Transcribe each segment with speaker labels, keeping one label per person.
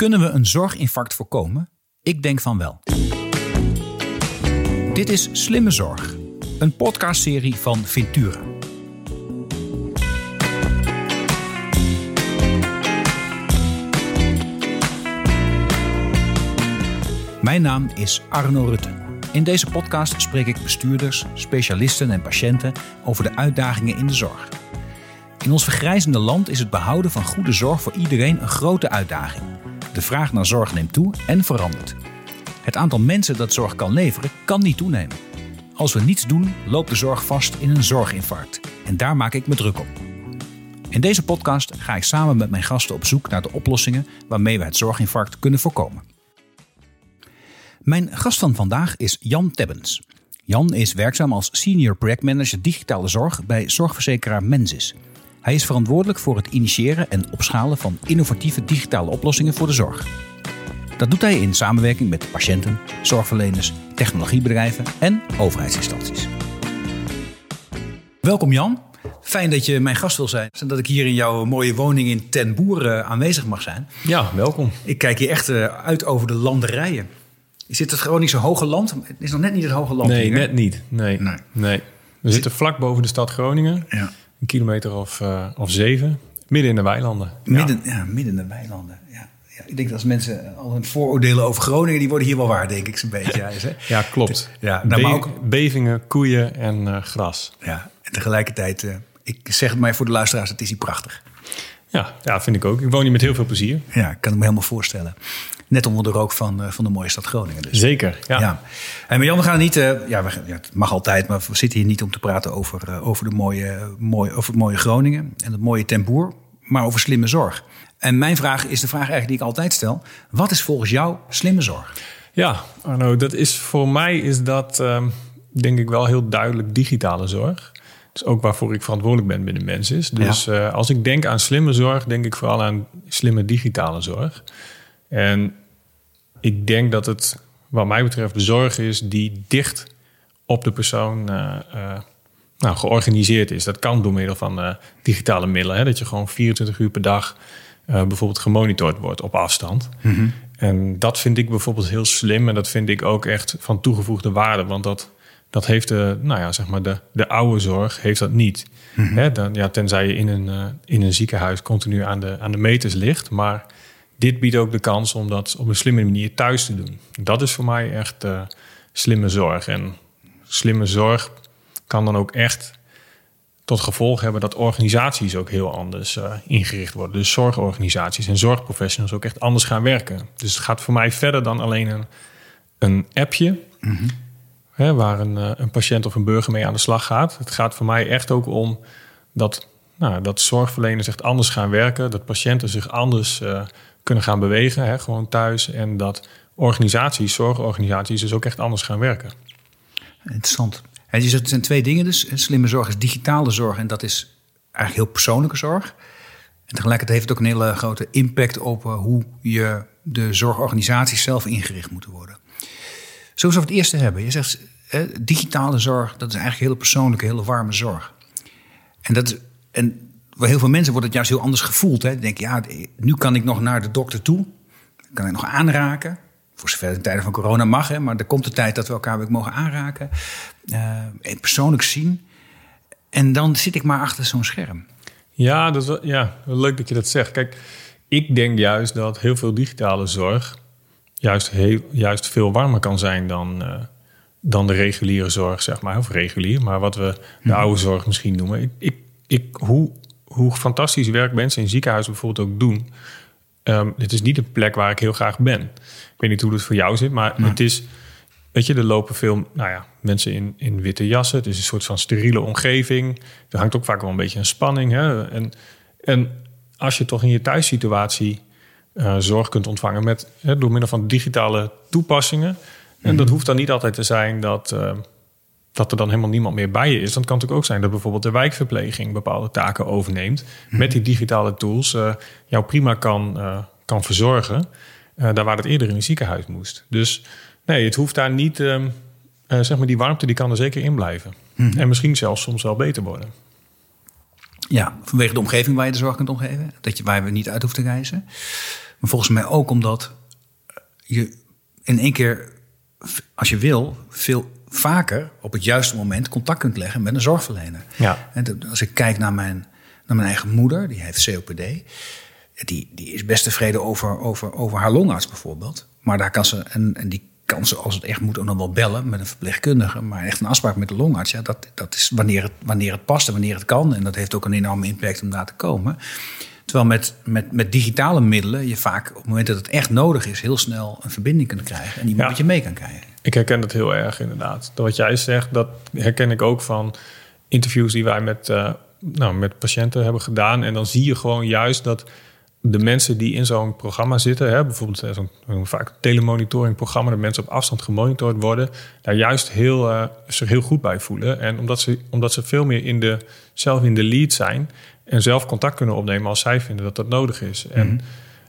Speaker 1: Kunnen we een zorginfarct voorkomen? Ik denk van wel. Dit is Slimme Zorg, een podcastserie van Ventura. Mijn naam is Arno Rutte. In deze podcast spreek ik bestuurders, specialisten en patiënten over de uitdagingen in de zorg. In ons vergrijzende land is het behouden van goede zorg voor iedereen een grote uitdaging. De vraag naar zorg neemt toe en verandert. Het aantal mensen dat zorg kan leveren kan niet toenemen. Als we niets doen, loopt de zorg vast in een zorginfarct. En daar maak ik me druk op. In deze podcast ga ik samen met mijn gasten op zoek naar de oplossingen waarmee we het zorginfarct kunnen voorkomen. Mijn gast van vandaag is Jan Tebbens. Jan is werkzaam als senior projectmanager digitale zorg bij zorgverzekeraar Mensis. Hij is verantwoordelijk voor het initiëren en opschalen van innovatieve digitale oplossingen voor de zorg. Dat doet hij in samenwerking met patiënten, zorgverleners, technologiebedrijven en overheidsinstanties. Welkom Jan. Fijn dat je mijn gast wil zijn en dat ik hier in jouw mooie woning in Ten Boer eh, aanwezig mag zijn.
Speaker 2: Ja, welkom.
Speaker 1: Ik kijk hier echt eh, uit over de landerijen. Is dit het Groningse Hoge Land? Het is nog net niet het Hoge Land
Speaker 2: Nee,
Speaker 1: hier.
Speaker 2: net niet. Nee.
Speaker 1: Nee.
Speaker 2: nee. We zitten vlak boven de stad Groningen.
Speaker 1: Ja.
Speaker 2: Een kilometer of, eh, of zeven. Midden in de weilanden.
Speaker 1: Midden, ja. midden in de weilanden. Ja. Ja, ik denk dat als mensen al hun vooroordelen over Groningen, die worden hier wel waar, denk ik zo'n beetje. Ja, hè?
Speaker 2: Klopt.
Speaker 1: Ja, nou,
Speaker 2: Be-
Speaker 1: maar ook-
Speaker 2: Bevingen, koeien en eh, gras.
Speaker 1: ja, en tegelijkertijd, eh, ik zeg het maar voor de luisteraars, het is hier prachtig.
Speaker 2: Ja, ja, vind ik ook. Ik woon hier met heel veel plezier.
Speaker 1: Ja, ik kan het me helemaal voorstellen. Net onder de rook van, eh, van de mooie stad Groningen. Dus.
Speaker 2: Zeker. Ja.
Speaker 1: Ja. Hey, maar Jan, we gaan niet. eh, ja, we, ja, het mag altijd, maar we zitten hier niet om te praten over, eh, over, de mooie, mooie, over het mooie Groningen en het mooie Temboer, maar over slimme zorg. En mijn vraag is de vraag eigenlijk die ik altijd stel: wat is volgens jou slimme zorg?
Speaker 2: Ja, Arno, dat is voor mij is dat ehm, denk ik wel heel duidelijk digitale zorg. Dus ook waarvoor ik verantwoordelijk ben binnen Mensis. Dus eh, als ik denk aan slimme zorg, denk ik vooral aan slimme digitale zorg. En ik denk dat het, wat mij betreft, de zorg is die dicht op de persoon eh, eh, nou, georganiseerd is. Dat kan door middel van eh, digitale middelen. Hè? Dat je gewoon 24 uur per dag bijvoorbeeld gemonitord wordt op afstand. En dat vind ik bijvoorbeeld heel slim. En dat vind ik ook echt van toegevoegde waarde. Want dat, dat heeft de, nou ja, zeg maar de, de oude zorg heeft dat niet. Hè, dan, ja, tenzij je in een, in een ziekenhuis continu aan de, aan de meters ligt. Maar dit biedt ook de kans om dat op een slimme manier thuis te doen. Dat is voor mij echt eh, slimme zorg. En slimme zorg kan dan ook echt tot gevolg hebben dat organisaties ook heel anders eh, ingericht worden. Dus zorgorganisaties en zorgprofessionals ook echt anders gaan werken. Dus het gaat voor mij verder dan alleen een, een appje. Hè, waar een, eh, een patiënt of een burger mee aan de slag gaat. Het gaat voor mij echt ook om dat, nou, dat zorgverleners echt anders gaan werken. Dat patiënten zich anders kunnen gaan bewegen, hè, gewoon thuis. En dat organisaties, zorgorganisaties, dus ook echt anders gaan werken.
Speaker 1: Interessant. En je zegt, het zijn twee dingen dus. Slimme zorg is digitale zorg en dat is eigenlijk heel persoonlijke zorg. En tegelijkertijd heeft het ook een hele grote impact op eh, hoe je de zorgorganisaties zelf ingericht moeten worden. Zullen we het eerste hebben? Je zegt digitale zorg, dat is eigenlijk hele persoonlijke, hele warme zorg. En, dat is, en voor heel veel mensen wordt het juist heel anders gevoeld. Hè? Die denken, ja, nu kan ik nog naar de dokter toe. Kan ik nog aanraken. Voor zover in tijden van corona mag, hè, maar er komt de tijd dat we elkaar weer mogen aanraken. eh, en persoonlijk zien. En dan zit ik maar achter zo'n scherm.
Speaker 2: Ja, dat is wel, ja, leuk dat je dat zegt. Kijk, ik denk juist dat heel veel digitale zorg juist, heel, juist veel warmer kan zijn dan, eh, dan de reguliere zorg, zeg maar. Of regulier, maar wat we de oude zorg misschien noemen. Ik, ik, ik, hoe, hoe fantastisch werk mensen in ziekenhuizen bijvoorbeeld ook doen. Ehm, dit is niet een plek waar ik heel graag ben. Ik weet niet hoe het voor jou zit, maar het is... Weet je, er lopen veel nou ja, mensen in, in witte jassen. Het is een soort van steriele omgeving. Er hangt ook vaak wel een beetje een spanning. Hè? En, en als je toch in je thuissituatie eh, zorg kunt ontvangen met, hè, door middel van digitale toepassingen. En dat hoeft dan niet altijd te zijn dat, eh, dat er dan helemaal niemand meer bij je is. Dan kan het ook zijn dat bijvoorbeeld de wijkverpleging bepaalde taken overneemt. Met die digitale tools eh, jou prima kan, eh, kan verzorgen. eh, daar waar het eerder in een ziekenhuis moest. Dus nee, het hoeft daar niet. ehm, eh, zeg maar, die warmte die kan er zeker in blijven. En misschien zelfs soms wel beter worden.
Speaker 1: Ja, vanwege de omgeving waar je de zorg kunt omgeven. Dat je, waar we niet uit hoeft te reizen. Maar volgens mij ook omdat je in één keer, als je wil, veel vaker op het juiste moment contact kunt leggen met een zorgverlener.
Speaker 2: Ja.
Speaker 1: En als ik kijk naar mijn, naar mijn eigen moeder, die heeft COPD. Die, die is best tevreden over, over, over haar longarts bijvoorbeeld. Maar daar kan ze, en, en die kan ze als het echt moet ook nog wel bellen met een verpleegkundige. Maar echt een afspraak met de longarts, ja, dat, dat is wanneer het, wanneer het past en wanneer het kan. En dat heeft ook een enorme impact om daar te komen. Terwijl met, met, met digitale middelen je vaak op het moment dat het echt nodig is, heel snel een verbinding kunt krijgen en iemand
Speaker 2: Ja.
Speaker 1: met je mee kan krijgen.
Speaker 2: Ik herken dat heel erg inderdaad. Dat wat jij zegt, dat herken ik ook van interviews die wij met, eh, nou, met patiënten hebben gedaan. En dan zie je gewoon juist dat de mensen die in zo'n programma zitten, hè, bijvoorbeeld eh, zo'n vaak telemonitoring programma, dat mensen op afstand gemonitord worden, daar juist heel, eh, zich heel goed bij voelen. En omdat ze, omdat ze veel meer in de, zelf in de lead zijn en zelf contact kunnen opnemen als zij vinden dat dat nodig is. En,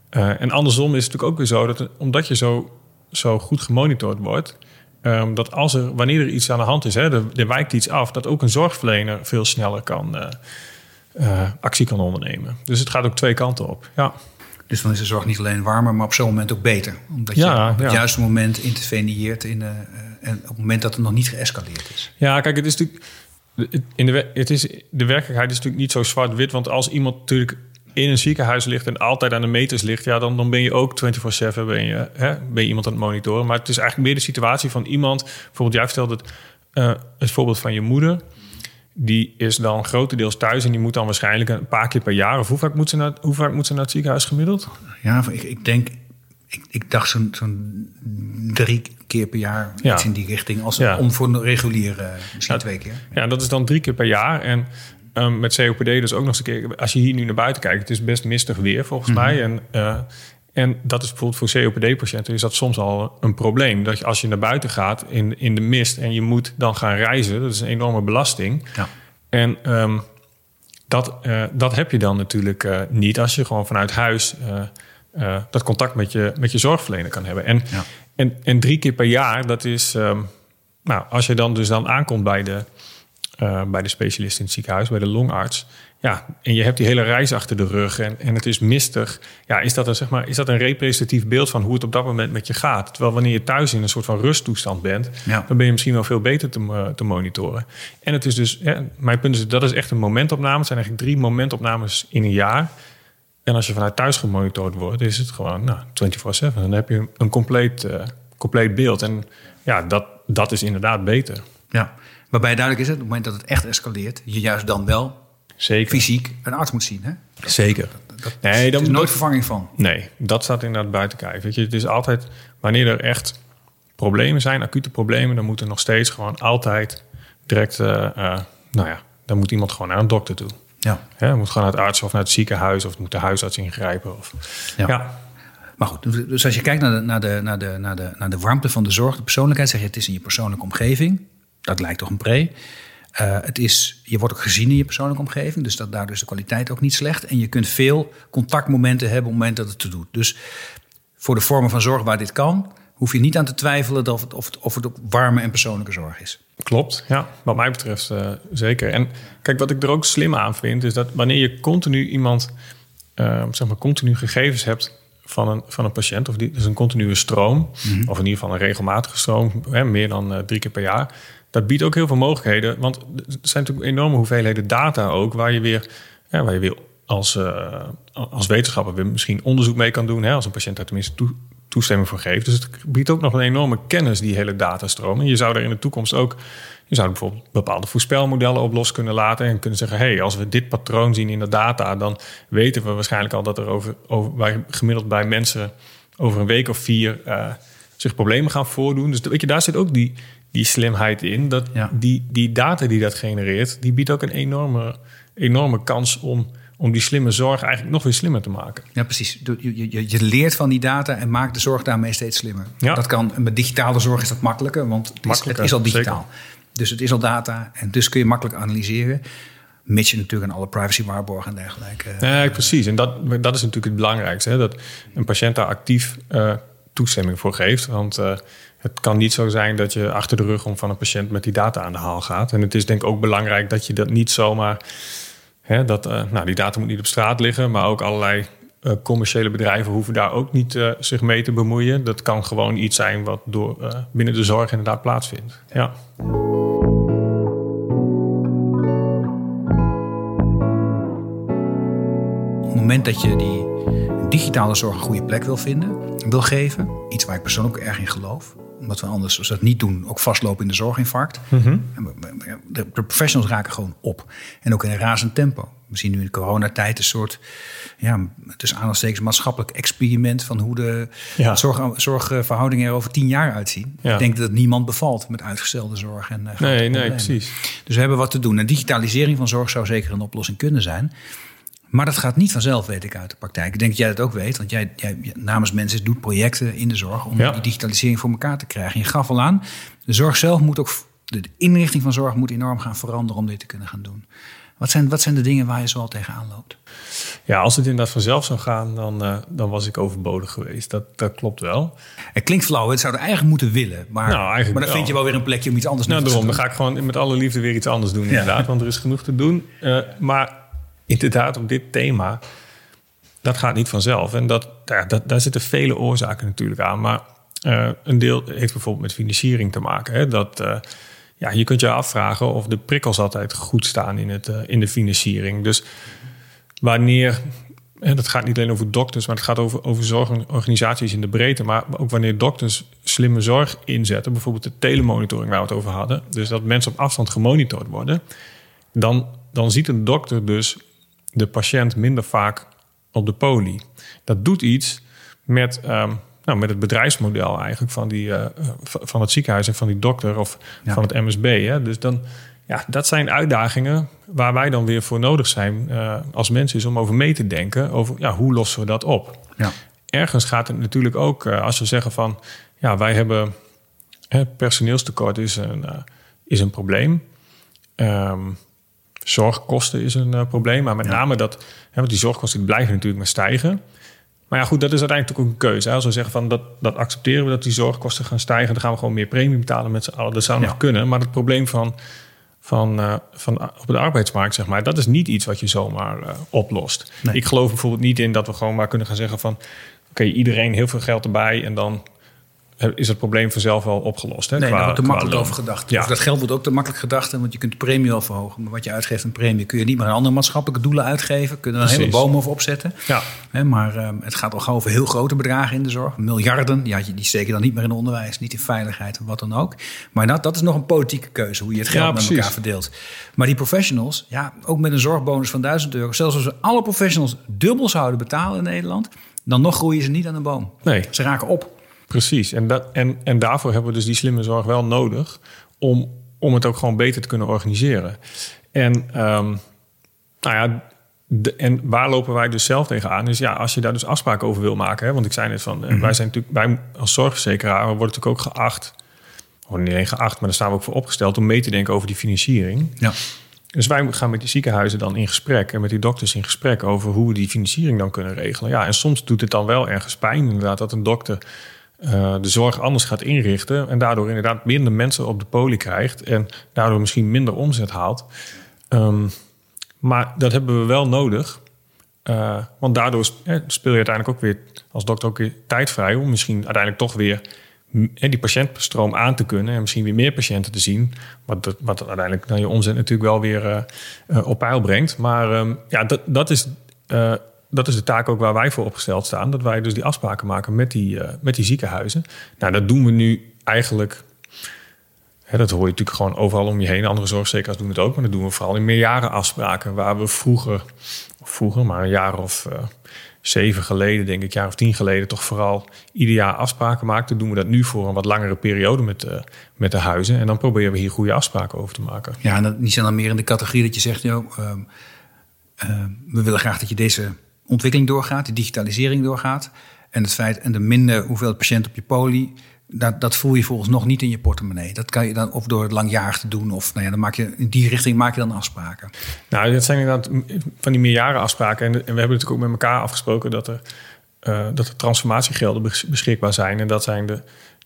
Speaker 2: eh, en andersom is het natuurlijk ook weer zo dat omdat je zo, zo goed gemonitord wordt, ehm, dat als er, wanneer er iets aan de hand is, hè, er, er wijkt iets af, dat ook een zorgverlener veel sneller kan, eh, eh, actie kan ondernemen. Dus het gaat ook twee kanten op. Ja,
Speaker 1: Dus dan is de zorg niet alleen warmer, maar op zo'n moment ook beter. Omdat
Speaker 2: Ja,
Speaker 1: je op het
Speaker 2: ja.
Speaker 1: juiste moment interveneert in, eh, en op het moment dat het nog niet geëscaleerd is.
Speaker 2: ja kijk, het is natuurlijk. In de, het is, de werkelijkheid is natuurlijk niet zo zwart-wit. Want als iemand natuurlijk in een ziekenhuis ligt en altijd aan de meters ligt, ja, dan, dan ben je ook 24-7 ben je, hè, ben je iemand aan het monitoren. Maar het is eigenlijk meer de situatie van iemand. Bijvoorbeeld, jij vertelde het, eh, het voorbeeld van je moeder. Die is dan grotendeels thuis en die moet dan waarschijnlijk een paar keer per jaar. Of hoe vaak moet ze naar, hoe vaak moet ze naar het ziekenhuis gemiddeld?
Speaker 1: Ja, ik, ik denk, ik, ik dacht zo'n zo'n drie keer per jaar
Speaker 2: Ja.
Speaker 1: iets in die richting. Als,
Speaker 2: Ja.
Speaker 1: Om voor een reguliere, misschien
Speaker 2: Ja.
Speaker 1: twee keer.
Speaker 2: Ja, dat is dan drie keer per jaar. En ehm, met COPD dus ook nog eens een keer... Als je hier nu naar buiten kijkt, het is best mistig weer volgens mij. En, eh, en dat is bijvoorbeeld voor COPD-patiënten is dat soms al een probleem. Dat je, als je naar buiten gaat in, in de mist en je moet dan gaan reizen... dat is een enorme belasting.
Speaker 1: Ja.
Speaker 2: En ehm, dat, eh, dat heb je dan natuurlijk eh, niet als je gewoon vanuit huis... dat contact met je, met je zorgverlener kan hebben. En,
Speaker 1: Ja.
Speaker 2: en, en drie keer per jaar, dat is... ehm, nou, als je dan dus dan aankomt bij de, eh, bij de specialist in het ziekenhuis, bij de longarts. Ja, en je hebt die hele reis achter de rug en, en het is mistig. Ja, is dat, een, zeg maar, is dat een representatief beeld van hoe het op dat moment met je gaat? Terwijl wanneer je thuis in een soort van rusttoestand bent,
Speaker 1: Ja.
Speaker 2: dan ben je misschien wel veel beter te, mo- te monitoren. En het is dus, ja, mijn punt is, dat is echt een momentopname. Het zijn eigenlijk drie momentopnames in een jaar. En als je vanuit thuis gemonitord wordt, is het gewoon nou, 24-7. Dan heb je een compleet, eh, compleet beeld. En ja, dat, dat is inderdaad beter.
Speaker 1: Ja. Waarbij duidelijk is, het, op het moment dat het echt escaleert, je juist dan wel
Speaker 2: Zeker.
Speaker 1: fysiek een arts moet zien. Hè?
Speaker 2: Zeker.
Speaker 1: Dat,
Speaker 2: Nee,
Speaker 1: er
Speaker 2: dan
Speaker 1: is nooit vervanging van.
Speaker 2: Nee, dat staat inderdaad buiten kijf. Weet je, het is altijd, wanneer er echt problemen zijn, acute problemen, dan moet er nog steeds gewoon altijd direct, eh, eh, nou ja, dan moet iemand gewoon naar een dokter toe.
Speaker 1: Ja.
Speaker 2: Dan moet gewoon naar het arts of naar het ziekenhuis of moet de huisarts ingrijpen. Of,
Speaker 1: Ja.
Speaker 2: ja.
Speaker 1: Maar goed, dus- dus als je kijkt naar de, naar, de, naar, de, naar, de, naar de warmte van de zorg, de persoonlijkheid, zeg je het is in je persoonlijke omgeving. Dat lijkt toch een pre. Eh, het is, je wordt ook gezien in je persoonlijke omgeving, dus dat, daardoor is de kwaliteit ook niet slecht. En je kunt veel contactmomenten hebben op het moment dat het te doet. Dus voor de vormen van zorg waar dit kan, hoef je niet aan te twijfelen of het, of het, of het ook warme en persoonlijke zorg is.
Speaker 2: Klopt, ja. Wat mij betreft eh, zeker. En kijk, wat ik er ook slim aan vind, is dat wanneer je continu iemand, eh, zeg maar, continu gegevens hebt van een, van een patiënt, of die, dus een continue stroom, of in ieder geval een regelmatige stroom, hè, meer dan drie keer per jaar, dat biedt ook heel veel mogelijkheden. Want er zijn natuurlijk enorme hoeveelheden data ook, waar je weer, waar je weer als, eh, als wetenschapper weer misschien onderzoek mee kan doen, hè, als een patiënt daar tenminste toe, toestemming voor geeft. Dus het biedt ook nog een enorme kennis, die hele datastroom. En je zou er in de toekomst ook, je zou bijvoorbeeld bepaalde voorspelmodellen op los kunnen laten en kunnen zeggen, hey, als we dit patroon zien in de data, dan weten we waarschijnlijk al dat er over, over bij, gemiddeld bij mensen over een week of vier eh, zich problemen gaan voordoen. Dus weet je, daar zit ook die, die slimheid in. Dat
Speaker 1: Ja.
Speaker 2: die, die data die dat genereert, die biedt ook een enorme, enorme kans om, om die slimme zorg eigenlijk nog weer slimmer te maken.
Speaker 1: Ja, precies. Je, je, je leert van die data en maakt de zorg daarmee steeds slimmer.
Speaker 2: Ja.
Speaker 1: Dat kan, met digitale zorg is dat makkelijker, want het is, het is al digitaal. Dus het is al data en dus kun je makkelijk analyseren. Mits je natuurlijk aan alle privacy waarborgen en dergelijke.
Speaker 2: Nee, precies. En dat, dat is natuurlijk het belangrijkste. Hè? Dat een patiënt daar actief eh, toestemming voor geeft. Want eh, het kan niet zo zijn dat je achter de rug om van een patiënt met die data aan de haal gaat. En het is denk ik ook belangrijk dat je dat niet zomaar. Hè, dat, eh, nou, die data moet niet op straat liggen, maar ook allerlei uh, commerciële bedrijven hoeven daar ook niet zich mee te bemoeien. Dat kan gewoon iets zijn wat door, binnen de zorg inderdaad plaatsvindt. Ja.
Speaker 1: Op het moment dat je die digitale zorg een goede plek wil vinden, wil geven, iets waar ik persoonlijk erg in geloof, omdat we anders, als we dat niet doen, ook vastlopen in de zorginfarct.
Speaker 2: Mhm.
Speaker 1: de, de professionals raken gewoon op. En ook in een razend tempo. We zien nu in de coronatijd een soort, ja, tussen aanhalingstekens maatschappelijk experiment van hoe de
Speaker 2: Ja.
Speaker 1: zorg, zorgverhoudingen er over tien jaar uitzien.
Speaker 2: Ja.
Speaker 1: Ik denk dat het niemand bevalt met uitgestelde zorg en eh,
Speaker 2: Nee, nee, precies.
Speaker 1: Dus we hebben wat te doen. En digitalisering van zorg zou zeker een oplossing kunnen zijn. Maar dat gaat niet vanzelf, weet ik uit de praktijk. Ik denk dat jij dat ook weet, want jij, jij namens mensen doet projecten in de zorg om
Speaker 2: Ja.
Speaker 1: die digitalisering voor elkaar te krijgen. Je gaf al aan, de zorg zelf moet ook, de inrichting van zorg moet enorm gaan veranderen om dit te kunnen gaan doen. Wat zijn, wat zijn de dingen waar je zoal tegenaan loopt?
Speaker 2: Ja, als het inderdaad vanzelf zou gaan, dan, eh, dan was ik overbodig geweest. Dat, dat klopt wel.
Speaker 1: Het klinkt flauw, het zouden eigenlijk moeten willen. Maar,
Speaker 2: Nou, eigenlijk
Speaker 1: maar dan
Speaker 2: wel.
Speaker 1: vind je wel weer een plekje om iets anders
Speaker 2: Nou, daarom.
Speaker 1: te
Speaker 2: Dan ga ik gewoon met alle liefde weer iets anders doen,
Speaker 1: Ja.
Speaker 2: inderdaad. Want er is genoeg te doen. Eh, maar inderdaad, op dit thema, dat gaat niet vanzelf. En dat, daar zitten vele oorzaken natuurlijk aan. Maar eh, een deel heeft bijvoorbeeld met financiering te maken. Hè? Dat, eh, ja, je kunt je afvragen of de prikkels altijd goed staan in, het, eh, in de financiering. Dus wanneer, en dat gaat niet alleen over dokters, maar het gaat over, over zorgorganisaties in de breedte. Maar ook wanneer dokters slimme zorg inzetten, bijvoorbeeld de telemonitoring waar we het over hadden. Dus dat mensen op afstand gemonitord worden. Dan, dan ziet een dokter dus de patiënt minder vaak op de poli. Dat doet iets met, ehm, nou, met het bedrijfsmodel eigenlijk van, die, eh, van het ziekenhuis en van die dokter of
Speaker 1: Ja.
Speaker 2: van het MSB. Hè. Dus dan, ja, dat zijn uitdagingen waar wij dan weer voor nodig zijn eh, als mensen, is om over mee te denken. Over ja, hoe lossen we dat op?
Speaker 1: Ja.
Speaker 2: Ergens gaat het natuurlijk ook, eh, als we zeggen van ja, wij hebben hè, personeelstekort is een, is een probleem. Ehm, zorgkosten is een eh, probleem, maar met
Speaker 1: Ja.
Speaker 2: name dat, hè, want die zorgkosten die blijven natuurlijk maar stijgen. Maar ja, goed, dat is uiteindelijk ook een keuze. Hè. Als we zeggen van dat, dat accepteren we dat die zorgkosten gaan stijgen, dan gaan we gewoon meer premie betalen met z'n allen. Dat zou
Speaker 1: Ja.
Speaker 2: nog kunnen. Maar het probleem van, van, eh, van op de arbeidsmarkt, zeg maar, dat is niet iets wat je zomaar eh, oplost.
Speaker 1: Nee.
Speaker 2: Ik geloof bijvoorbeeld niet in dat we gewoon maar kunnen gaan zeggen van oké, iedereen heel veel geld erbij en dan is het probleem vanzelf wel opgelost. Hè,
Speaker 1: Nee,
Speaker 2: qua-
Speaker 1: daar wordt te makkelijk
Speaker 2: loon.
Speaker 1: over gedacht.
Speaker 2: Ja.
Speaker 1: Dat geld wordt ook te makkelijk gedacht, want je kunt de premie wel verhogen. Maar wat je uitgeeft aan premie kun je niet meer aan andere maatschappelijke doelen uitgeven. Kunnen er een hele boom over opzetten.
Speaker 2: Ja.
Speaker 1: Hè, maar ehm, het gaat al gauw over heel grote bedragen in de zorg. Miljarden, ja, die steek je dan niet meer in onderwijs, niet in veiligheid of wat dan ook. Maar dat, dat is nog een politieke keuze, hoe je het geld
Speaker 2: Ja,
Speaker 1: met elkaar verdeelt. Maar die professionals, ja, ook met een zorgbonus van 1000 euro. Zelfs als we alle professionals dubbel zouden betalen in Nederland, dan nog groeien ze niet aan de boom.
Speaker 2: Nee.
Speaker 1: Ze raken op.
Speaker 2: Precies, en, dat, en, en daarvoor hebben we dus die slimme zorg wel nodig om, om het ook gewoon beter te kunnen organiseren. En, ehm, nou ja, de, en waar lopen wij dus zelf tegenaan? Is ja, als je daar dus afspraken over wil maken, hè, want ik zei net van, eh, wij zijn natuurlijk, wij als zorgverzekeraar worden natuurlijk ook geacht, of niet alleen geacht, maar daar staan we ook voor opgesteld om mee te denken over die financiering.
Speaker 1: Ja.
Speaker 2: Dus wij gaan met die ziekenhuizen dan in gesprek en met die dokters in gesprek over hoe we die financiering dan kunnen regelen. Ja, en soms doet het dan wel ergens pijn, inderdaad, dat een dokter eh, de zorg anders gaat inrichten en daardoor inderdaad minder mensen op de poli krijgt en daardoor misschien minder omzet haalt. Ehm, maar dat hebben we wel nodig. Eh, want daardoor sp- speel je uiteindelijk ook weer als dokter ook weer tijd vrij om misschien uiteindelijk toch weer die patiëntstroom aan te kunnen en misschien weer meer patiënten te zien. Wat, wat uiteindelijk dan je omzet natuurlijk wel weer eh, op peil brengt. Maar ehm, ja, dat, dat, is, dat is de taak ook waar wij voor opgesteld staan. Dat wij dus die afspraken maken met die, eh, met die ziekenhuizen. Nou, dat doen we nu eigenlijk Hè, dat hoor je natuurlijk gewoon overal om je heen. Andere zorgverzekeraars doen het ook, maar dat doen we vooral in meerjarenafspraken. Waar we vroeger, vroeger, maar een jaar of eh, zeven geleden, denk ik, een jaar of tien geleden, toch vooral ieder jaar afspraken maakten. Doen we dat nu voor een wat langere periode met, de met de huizen. En dan proberen we hier goede afspraken over te maken.
Speaker 1: Ja, en dat, die zijn dan meer in de categorie dat je zegt, joh, ehm, ehm, we willen graag dat je deze ontwikkeling doorgaat, die digitalisering doorgaat. En het feit, en de minder hoeveelheid patiënten op je poli, dat, dat voel je volgens nog niet in je portemonnee. Dat kan je dan of door het langjarig te doen, of nou ja, dan maak je in die richting maak je dan afspraken.
Speaker 2: Nou, dat zijn inderdaad van die meerjarenafspraken. En, en we hebben natuurlijk ook met elkaar afgesproken dat er, eh, dat er transformatiegelden bes- beschikbaar zijn. En dat zijn de,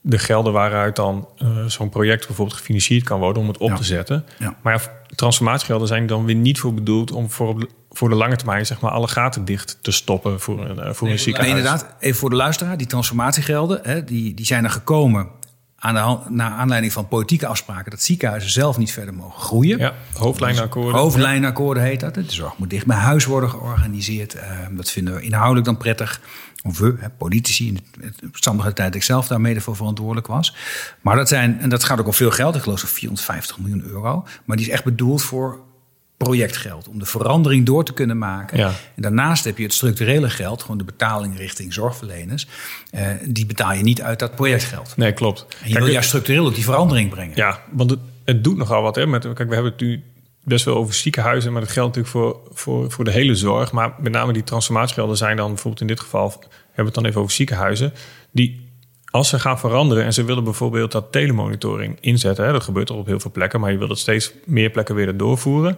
Speaker 2: de gelden waaruit dan uh, zo'n project bijvoorbeeld gefinancierd kan worden om het op te zetten.
Speaker 1: Ja.
Speaker 2: Maar ja, transformatiegelden zijn dan weer niet voor bedoeld om voor, op voor de lange termijn zeg maar, alle gaten dicht te stoppen voor een, uh, voor een ziekenhuis.
Speaker 1: Nee, inderdaad, even voor de luisteraar, die transformatiegelden, hè, die, die zijn er gekomen aan de naar aanleiding van politieke afspraken dat ziekenhuizen zelf niet verder mogen groeien.
Speaker 2: Ja, hoofdlijnakkoorden.
Speaker 1: Hoofdlijnakkoorden heet dat. De zorg moet dicht bij huis worden georganiseerd. Uh, dat vinden we inhoudelijk dan prettig. Of we, hè, politici, in de tijd dat ik zelf daar mede voor verantwoordelijk was. Maar dat zijn, en dat gaat ook om veel geld, ik geloof zo'n 450 miljoen euro. Maar die is echt bedoeld voor projectgeld. Om de verandering door te kunnen maken.
Speaker 2: Ja.
Speaker 1: En daarnaast heb je het structurele geld, gewoon de betaling richting zorgverleners. Uh, die betaal je niet uit dat projectgeld.
Speaker 2: Nee, klopt.
Speaker 1: En je wil juist structureel ook die verandering brengen.
Speaker 2: Ja, want het, het doet nogal wat. Hè? Met, kijk, we hebben het nu best wel over ziekenhuizen, maar dat geldt natuurlijk voor, voor, voor de hele zorg. Maar met name die transformatiegelden zijn dan bijvoorbeeld in dit geval, hebben we het dan even over ziekenhuizen, die als ze gaan veranderen en ze willen bijvoorbeeld dat telemonitoring inzetten, hè, dat gebeurt al op heel veel plekken, maar je wil dat steeds meer plekken weer doorvoeren,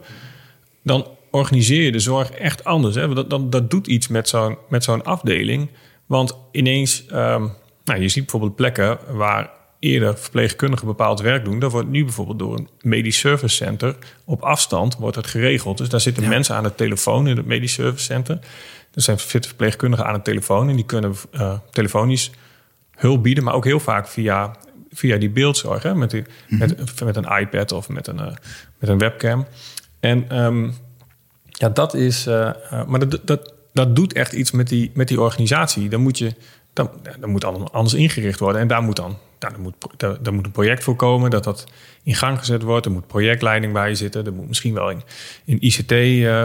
Speaker 2: dan organiseer je de zorg echt anders. Hè. Dat, dat, dat doet iets met zo'n, met zo'n afdeling. Want ineens, um, nou, je ziet bijvoorbeeld plekken waar eerder verpleegkundigen bepaald werk doen. Dat wordt nu bijvoorbeeld door een medisch service center op afstand wordt het geregeld. Dus daar zitten ja. mensen aan de telefoon in het medisch service center. Er zijn verpleegkundigen aan de telefoon en die kunnen uh, telefonisch hulp bieden, maar ook heel vaak via, via die beeldzorg. Hè? Met, die, mm -hmm. met, met, een iPad of met een, uh, met een webcam. En um, ja, dat is. Uh, uh, maar dat, dat, dat doet echt iets met die, met die organisatie. Dan moet je. Dan, dan moet anders ingericht worden. En daar moet dan. Nou, daar, moet, daar, daar moet een project voor komen dat dat in gang gezet wordt. Er moet projectleiding bij zitten. Er moet misschien wel in, in ICT uh,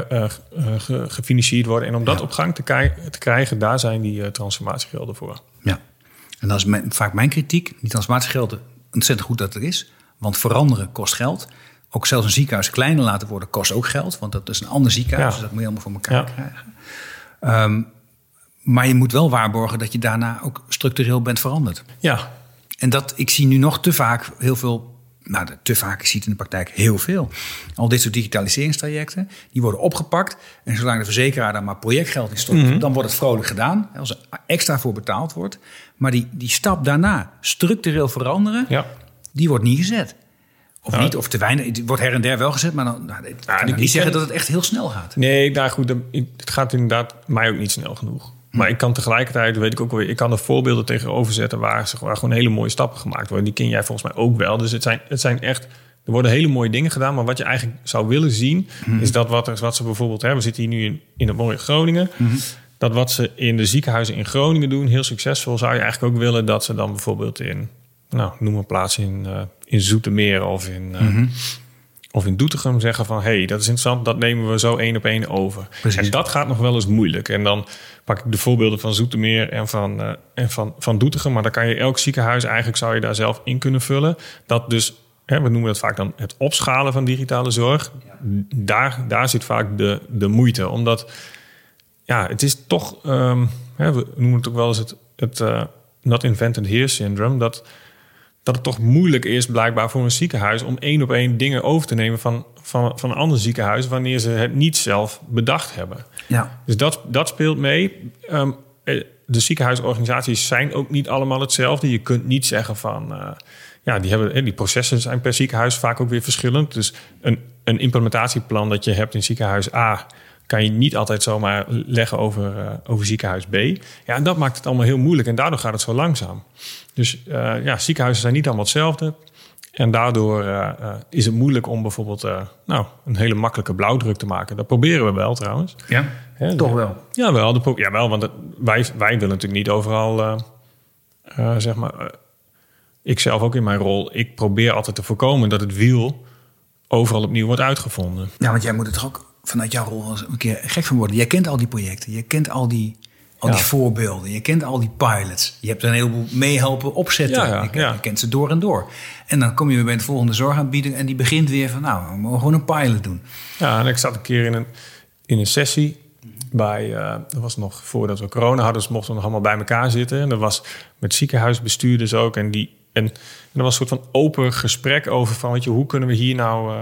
Speaker 2: ge, gefinancierd worden. En om dat ja. op gang te, te, krijgen, daar zijn die transformatiegelden voor.
Speaker 1: Ja, en dat is mijn, vaak mijn kritiek. Die transformatiegelden, ontzettend goed dat er is. Want veranderen kost geld. Ook zelfs een ziekenhuis kleiner laten worden kost ook geld. Want dat is een ander ziekenhuis. Ja. Dus dat moet je allemaal voor elkaar ja. krijgen. Um, maar je moet wel waarborgen dat je daarna ook structureel bent veranderd.
Speaker 2: Ja.
Speaker 1: En dat, ik zie nu nog te vaak heel veel... Nou, te vaak, ik zie het in de praktijk heel veel. Al dit soort digitaliseringstrajecten, die worden opgepakt. En zolang de verzekeraar daar maar projectgeld in stopt... Mm -hmm. dan wordt het vrolijk gedaan, als er extra voor betaald wordt. Maar die, die stap daarna, structureel veranderen,
Speaker 2: ja.
Speaker 1: die wordt niet gezet. Of nou, niet, of te weinig. Het wordt her en der wel gezet, maar dan nou, ik kan ik niet zeggen dat het echt heel snel gaat.
Speaker 2: Nee, nou goed, het gaat inderdaad mij ook niet snel genoeg. Hm. Maar ik kan tegelijkertijd, weet ik ook weer, ik kan er voorbeelden tegenover zetten waar, waar gewoon hele mooie stappen gemaakt worden. Die ken jij volgens mij ook wel. Dus het zijn, het zijn echt, er worden hele mooie dingen gedaan. Maar wat je eigenlijk zou willen zien, hm. is dat wat, wat ze bijvoorbeeld hebben. We zitten hier nu in, in het mooie Groningen. Hm. Dat wat ze in de ziekenhuizen in Groningen doen, heel succesvol, zou je eigenlijk ook willen dat ze dan bijvoorbeeld in, nou, noem een plaats in, uh, in Zoetermeer of in, uh, mm -hmm. Of in Doetinchem zeggen van... hé, hey, dat is interessant, dat nemen we zo één op één over. Precies. En dat gaat nog wel eens moeilijk. En dan pak ik de voorbeelden van Zoetermeer en van, uh, en van, van Doetinchem... maar dan kan je elk ziekenhuis, eigenlijk zou je daar zelf in kunnen vullen. Dat dus, hè, we noemen dat vaak dan het opschalen van digitale zorg. Ja. Daar, daar zit vaak de, de moeite, omdat... ja, het is toch, um, hè, we noemen het ook wel eens het... het uh, not invented here syndrome, dat dat het toch moeilijk is blijkbaar voor een ziekenhuis om één op één dingen over te nemen van, van, van een ander ziekenhuis wanneer ze het niet zelf bedacht hebben.
Speaker 1: Ja.
Speaker 2: Dus dat, dat speelt mee. Um, de ziekenhuisorganisaties zijn ook niet allemaal hetzelfde. Je kunt niet zeggen van. Uh, ja, die, hebben, die processen zijn per ziekenhuis vaak ook weer verschillend. Dus een, een implementatieplan dat je hebt in ziekenhuis A kan je niet altijd zomaar leggen over, uh, over ziekenhuis B. Ja, en dat maakt het allemaal heel moeilijk en daardoor gaat het zo langzaam. Dus uh, ja, ziekenhuizen zijn niet allemaal hetzelfde. En daardoor uh, is het moeilijk om bijvoorbeeld nou, een hele makkelijke blauwdruk te maken. Dat proberen we wel trouwens.
Speaker 1: Ja, He, toch wel?
Speaker 2: Ja, wel, de, ja, wel want het, wij, wij willen natuurlijk niet overal, zeg maar... ik zelf ook in mijn rol, ik probeer altijd te voorkomen dat het wiel overal opnieuw wordt uitgevonden.
Speaker 1: Ja, want jij moet het toch ook vanuit jouw rol een keer gek van worden. Jij kent al die projecten, je kent al die, al ja. die voorbeelden, je kent al die pilots. Je hebt er een heleboel meehelpen opzetten.
Speaker 2: Ja, ja,
Speaker 1: je, je, kent ze door en door. En dan kom je weer bij de volgende zorgaanbieder en die begint weer van, nou, we mogen gewoon een pilot doen.
Speaker 2: Ja, en ik zat een keer in een, in een sessie bij, uh, dat was nog voordat we corona hadden, dus mochten we nog allemaal bij elkaar zitten. En dat was met ziekenhuisbestuurders ook. En, die, en, en er was een soort van open gesprek over van, weet je, hoe kunnen we hier nou, uh,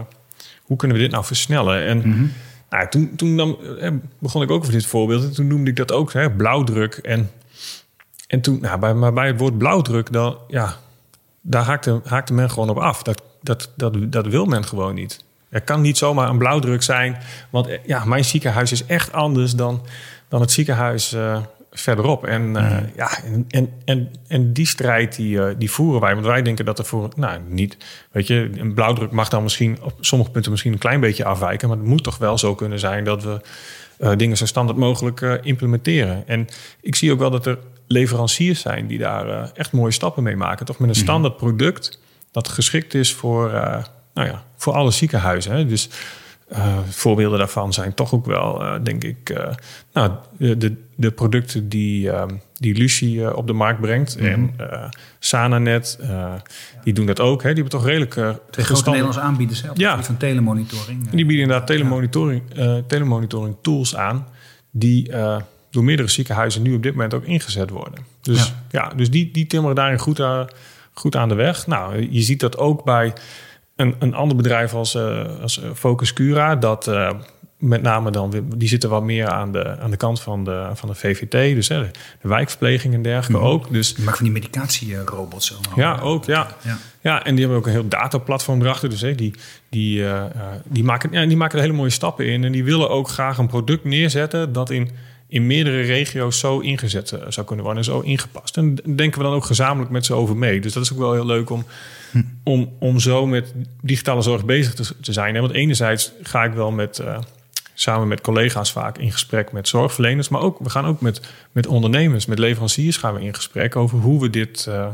Speaker 2: hoe kunnen we dit nou versnellen? En mm -hmm. Nou, toen, toen eh, begon ik ook over dit voorbeeld. En toen noemde ik dat ook, hè, blauwdruk. En, en toen, nou, bij, maar bij het woord blauwdruk, dan, ja, daar haakte, men gewoon op af. Dat, dat, dat, dat wil men gewoon niet. Er kan niet zomaar een blauwdruk zijn. Want eh, ja, mijn ziekenhuis is echt anders dan, dan het ziekenhuis uh, verderop. En, uh, ja, en, en, en, en, die strijd die, uh, die voeren wij. Want wij denken dat er voor, nou niet, weet je, een blauwdruk mag dan misschien op sommige punten misschien een klein beetje afwijken. Maar het moet toch wel zo kunnen zijn dat we dingen zo standaard mogelijk implementeren. En ik zie ook wel dat er leveranciers zijn die daar echt mooie stappen mee maken. Toch met een mhm. standaard product dat geschikt is voor nou ja, voor alle ziekenhuizen. Hè. Dus uh, voorbeelden daarvan zijn toch ook wel, uh, denk ik, uh, nou, de, de producten die, die Lucie op de markt brengt. Mm -hmm. En Sananet, die doen dat ook. Hè. Die hebben toch redelijk...
Speaker 1: Twee grote Nederlandse aanbieders hè, ja. van telemonitoring.
Speaker 2: die bieden inderdaad telemonitoring, telemonitoring tools aan... die door meerdere ziekenhuizen nu op dit moment ook ingezet worden. Dus, ja. ja dus die, die timmeren daarin goed, goed aan de weg. Nou, je ziet dat ook bij een, een ander bedrijf als, uh, als Focus Cura, dat uh, met name dan, die zitten wat meer aan de, aan de kant van de, van de VVT. Dus hè, de, wijkverpleging en dergelijke mm ook. Dus,
Speaker 1: je maakt van die medicatierobots.
Speaker 2: Ja, ook. Ja. ja. Ja. en die hebben ook een heel dataplatform erachter. Dus hè, die, die, uh, die, maken, ja, die maken er hele mooie stappen in. En die willen ook graag een product neerzetten dat in in meerdere regio's zo ingezet zou kunnen worden en zo ingepast. En denken we dan ook gezamenlijk met ze over mee. Dus dat is ook wel heel leuk om, om, om zo met digitale zorg bezig te, te zijn. Want enerzijds ga ik wel met, uh, samen met collega's vaak in gesprek met zorgverleners. Maar ook, we gaan ook met, met ondernemers, met leveranciers gaan we in gesprek over hoe we dit, uh,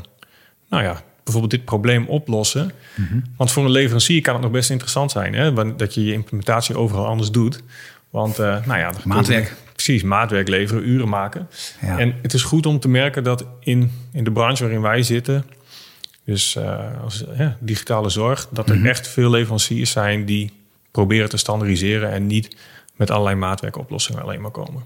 Speaker 2: nou ja, bijvoorbeeld dit probleem oplossen. Mm-hmm. Want voor een leverancier kan het nog best interessant zijn hè, dat je je implementatie overal anders doet. Want uh, nou ja,
Speaker 1: maatwerk.
Speaker 2: Precies, maatwerk leveren, uren maken. Ja. En het is goed om te merken dat in, in de branche waarin wij zitten, dus uh, als, ja, digitale zorg, dat er mhm. echt veel leveranciers zijn die proberen te standaardiseren en niet met allerlei maatwerkoplossingen alleen maar komen.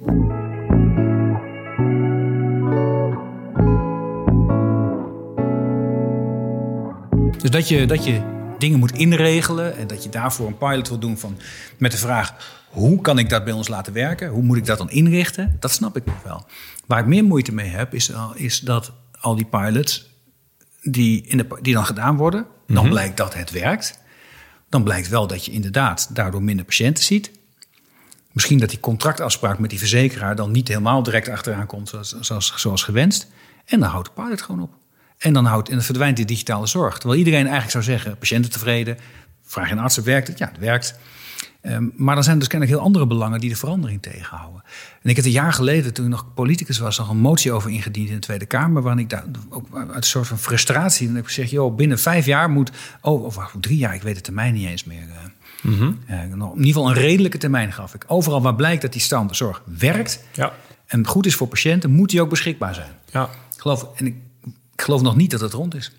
Speaker 1: Dus dat je, dat je dingen moet inregelen en dat je daarvoor een pilot wil doen van, met de vraag: hoe kan ik dat bij ons laten werken? Hoe moet ik dat dan inrichten? Dat snap ik nog wel. Waar ik meer moeite mee heb, is, is dat al die pilots die, in de, die dan gedaan worden, dan mhm. blijkt dat het werkt. Dan blijkt wel dat je inderdaad daardoor minder patiënten ziet. Misschien dat die contractafspraak met die verzekeraar dan niet helemaal direct achteraan komt zoals, zoals, zoals gewenst. En dan houdt de pilot gewoon op. En dan, houdt, en dan verdwijnt die digitale zorg. Terwijl iedereen eigenlijk zou zeggen, patiënten tevreden. Vraag je een arts, werkt het? Ja, het werkt. Um, maar dan zijn er dus kennelijk heel andere belangen die de verandering tegenhouden. En ik heb een jaar geleden, toen ik nog politicus was, nog een motie over ingediend in de Tweede Kamer. Waarin ik daar ook uit een soort van frustratie. En ik zeg, joh, binnen vijf jaar moet. Oh, of wacht, drie jaar, ik weet de termijn niet eens meer. Mm uh, in ieder geval een redelijke termijn gaf ik. Overal waar blijkt dat die standaardzorg werkt ja. en goed is voor patiënten, moet die ook beschikbaar zijn. Ja. Ik geloof, en ik, ik geloof nog niet dat het rond is.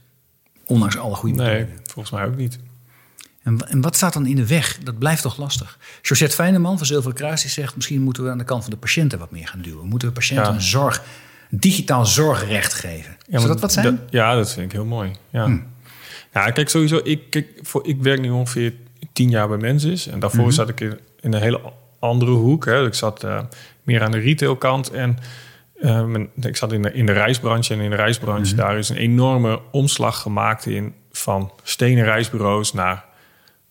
Speaker 1: Ondanks alle goede
Speaker 2: Nee, volgens mij ook niet.
Speaker 1: En, en, wat staat dan in de weg? Dat blijft toch lastig. Josette Fijneman van Zilveren Kruis die zegt... misschien moeten we aan de kant van de patiënten wat meer gaan duwen. Moeten we patiënten een zorg, digitaal zorgrecht geven. Ja, Zou dat wat zijn?
Speaker 2: ja, dat vind ik heel mooi. Ja, hm. ja kijk, sowieso... Ik, kijk, voor, ik werk nu ongeveer tien jaar bij Mensis. En daarvoor mhm. zat ik in, in, een hele andere hoek. Hè. Ik zat uh, meer aan de retailkant en... Uh, ik zat in de, in de reisbranche en in de reisbranche, mhm. daar is een enorme omslag gemaakt in van stenen reisbureaus naar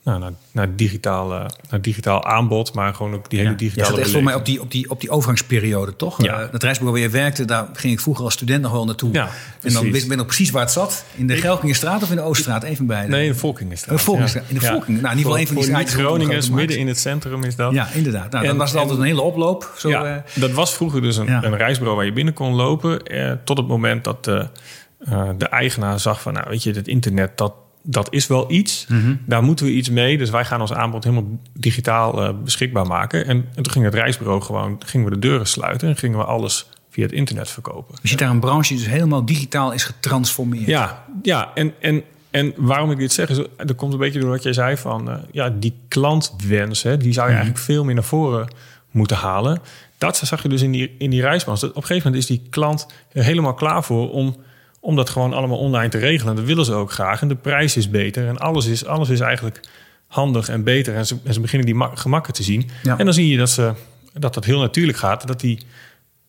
Speaker 2: nou, naar, naar, digitaal, uh, naar digitaal aanbod, maar gewoon ook die hele digitale.
Speaker 1: Ja, dat echt voor mij op die, op die, op die overgangsperiode, toch? Ja. Uh, dat reisbureau waar je werkte, daar ging ik vroeger als student nog wel naartoe. Ja, en dan wist ik nog precies waar het zat. In de Gelkingenstraat of in de Ooststraat, even bij.
Speaker 2: Nee, in de Volkingenstraat.
Speaker 1: De Volkingenstraat. In de Volking. Nou, in ieder geval een van die
Speaker 2: straatjes. Groningen, midden in het centrum is dat.
Speaker 1: Ja, inderdaad. Nou, en, dat was altijd een hele oploop. Zo, ja,
Speaker 2: uh, dat was vroeger dus een, een reisbureau waar je binnen kon lopen. tot het moment dat de eigenaar zag van, nou weet je, het internet, dat dat is wel iets. Mhm. Daar moeten we iets mee. Dus wij gaan ons aanbod helemaal digitaal uh, beschikbaar maken. En, en, toen ging het reisbureau gewoon, gingen we de deuren sluiten en gingen we alles via het internet verkopen.
Speaker 1: Je ziet daar een branche die dus helemaal digitaal is getransformeerd.
Speaker 2: Ja, ja en, en, en waarom ik dit zeg, is, er komt een beetje door wat jij zei van uh, ja, die klantwens, hè, die zou je mhm. eigenlijk veel meer naar voren moeten halen. Dat zag je dus in die, in die reisbranche. Op een gegeven moment is die klant er helemaal klaar voor om om dat gewoon allemaal online te regelen. Dat willen ze ook graag. En de prijs is beter. En alles is, alles is eigenlijk handig en beter. En ze, en ze beginnen die gemakken te zien. En dan zie je dat, ze, dat dat heel natuurlijk gaat. Dat die,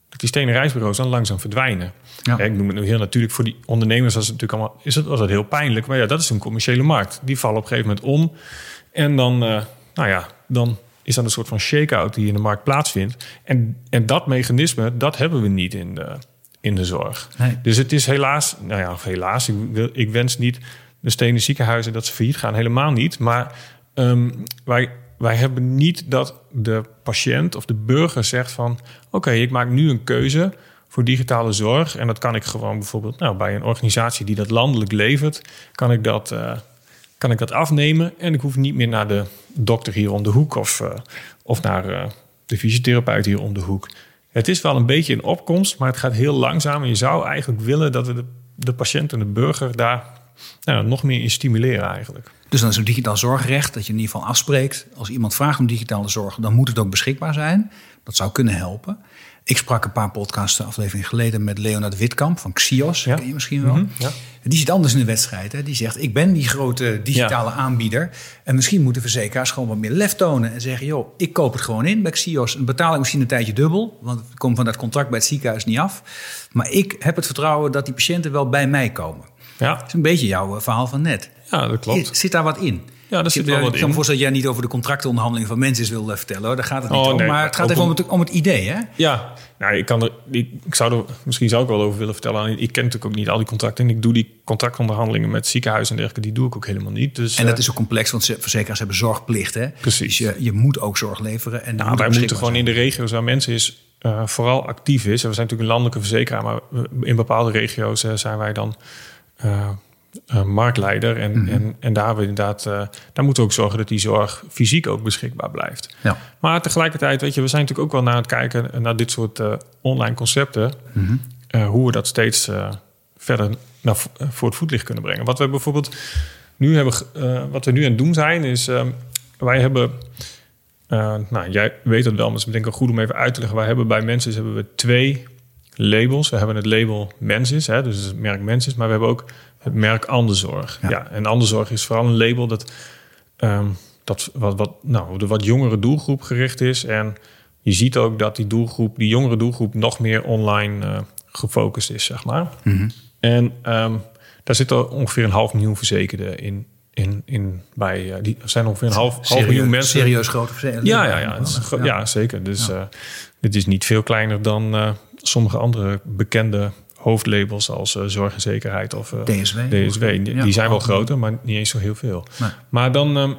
Speaker 2: dat die stenen reisbureaus dan langzaam verdwijnen. Ja. ik noem het nu heel natuurlijk voor die ondernemers was het natuurlijk allemaal is het, was dat heel pijnlijk. Maar ja, dat is een commerciële markt. Die vallen op een gegeven moment om. En dan, uh, nou ja, dan is dat een soort van shake-out die in de markt plaatsvindt. En, en dat mechanisme, dat hebben we niet in de, in de zorg. Nee. Dus het is helaas, nou ja, helaas, ik, ik wens niet de stenen ziekenhuizen dat ze failliet gaan, helemaal niet. Maar um, wij, wij hebben niet dat de patiënt of de burger zegt van... oké, ik maak nu een keuze voor digitale zorg. En dat kan ik gewoon bijvoorbeeld nou, bij een organisatie die dat landelijk levert... kan ik dat, uh, kan ik dat afnemen en ik hoef niet meer naar de dokter hier om de hoek... of, uh, of naar uh, de fysiotherapeut hier om de hoek. Het is wel een beetje in opkomst, maar het gaat heel langzaam. En je zou eigenlijk willen dat we de, de patiënt en de burger daar nou, nog meer in stimuleren eigenlijk.
Speaker 1: Dus dan is een digitaal zorgrecht dat je in ieder geval afspreekt. Als iemand vraagt om digitale zorg, dan moet het ook beschikbaar zijn. Dat zou kunnen helpen. Ik sprak een paar podcasten afleveringen geleden met Leonard Witkamp van Xios. Ja. Ken je misschien wel. Mhm, ja. Die zit anders in de wedstrijd. Hè. Die zegt, ik ben die grote digitale aanbieder. En misschien moeten verzekeraars gewoon wat meer lef tonen. En zeggen, joh, ik koop het gewoon in bij Xios. Dan betaal ik misschien een tijdje dubbel. Want ik kom van dat contract bij het ziekenhuis niet af. Maar ik heb het vertrouwen dat die patiënten wel bij mij komen. Ja. Dat is een beetje jouw eh, verhaal van net.
Speaker 2: Ja, dat klopt.
Speaker 1: Zit daar wat in?
Speaker 2: Ja, dat zit wel wat in.
Speaker 1: Ik kan me voorstellen dat jij niet over de contractonderhandeling van mensen wil vertellen. Hoor. Daar gaat het niet oh, om. maar het gaat even om het, om het, idee, hè?
Speaker 2: Ja, nou, ik, kan er, ik, zou er misschien zou ik wel over willen vertellen. Ik ken natuurlijk ook niet al die contracten. En ik doe die contractonderhandelingen met ziekenhuizen en dergelijke. Die doe ik ook helemaal niet. Dus,
Speaker 1: en dat uh, is ook complex, want verzekeraars hebben zorgplicht, hè?
Speaker 2: Precies.
Speaker 1: Dus je, je moet ook zorg leveren. En
Speaker 2: nou, wij moeten gewoon in de regio's waar mensen is... Uh, vooral actief is. En we zijn natuurlijk een landelijke verzekeraar, maar in bepaalde regio's uh, zijn wij dan uh, uh, marktleider. En, mm -hmm. en, en daar, we inderdaad, uh, daar moeten we ook zorgen dat die zorg fysiek ook beschikbaar blijft. Ja. Maar tegelijkertijd, weet je, we zijn natuurlijk ook wel naar het kijken naar dit soort uh, online concepten. Mm -hmm. hoe we dat steeds verder naar, voor het voetlicht kunnen brengen. Wat we bijvoorbeeld nu hebben, wat we nu aan het doen zijn, is wij hebben. nou, jij weet het wel, maar het is denk ik goed om even uit te leggen. Wij hebben bij mensen hebben we twee labels. We hebben het label Mensis, hè, dus het merk Mensis, maar we hebben ook het merk Anderzorg. Ja. ja en Anderzorg is vooral een label dat, um, dat wat, wat, nou, de wat jongere doelgroep gericht is. En je ziet ook dat die doelgroep, die jongere doelgroep, nog meer online uh, gefocust is, zeg maar. Mm -hmm. En um, daar zitten ongeveer een half miljoen verzekerden in. In, in, bij, uh, die zijn ongeveer een half, half miljoen mensen.
Speaker 1: Serieus grote verzekerden.
Speaker 2: Ja, ja, ja, ja. ja, zeker. Dus ja. Uh, dit is niet veel kleiner dan sommige andere bekende hoofdlabels als uh, zorg en zekerheid of uh,
Speaker 1: DSW.
Speaker 2: DSW. Die, die zijn wel groter, maar niet eens zo heel veel. Nee. Maar dan um,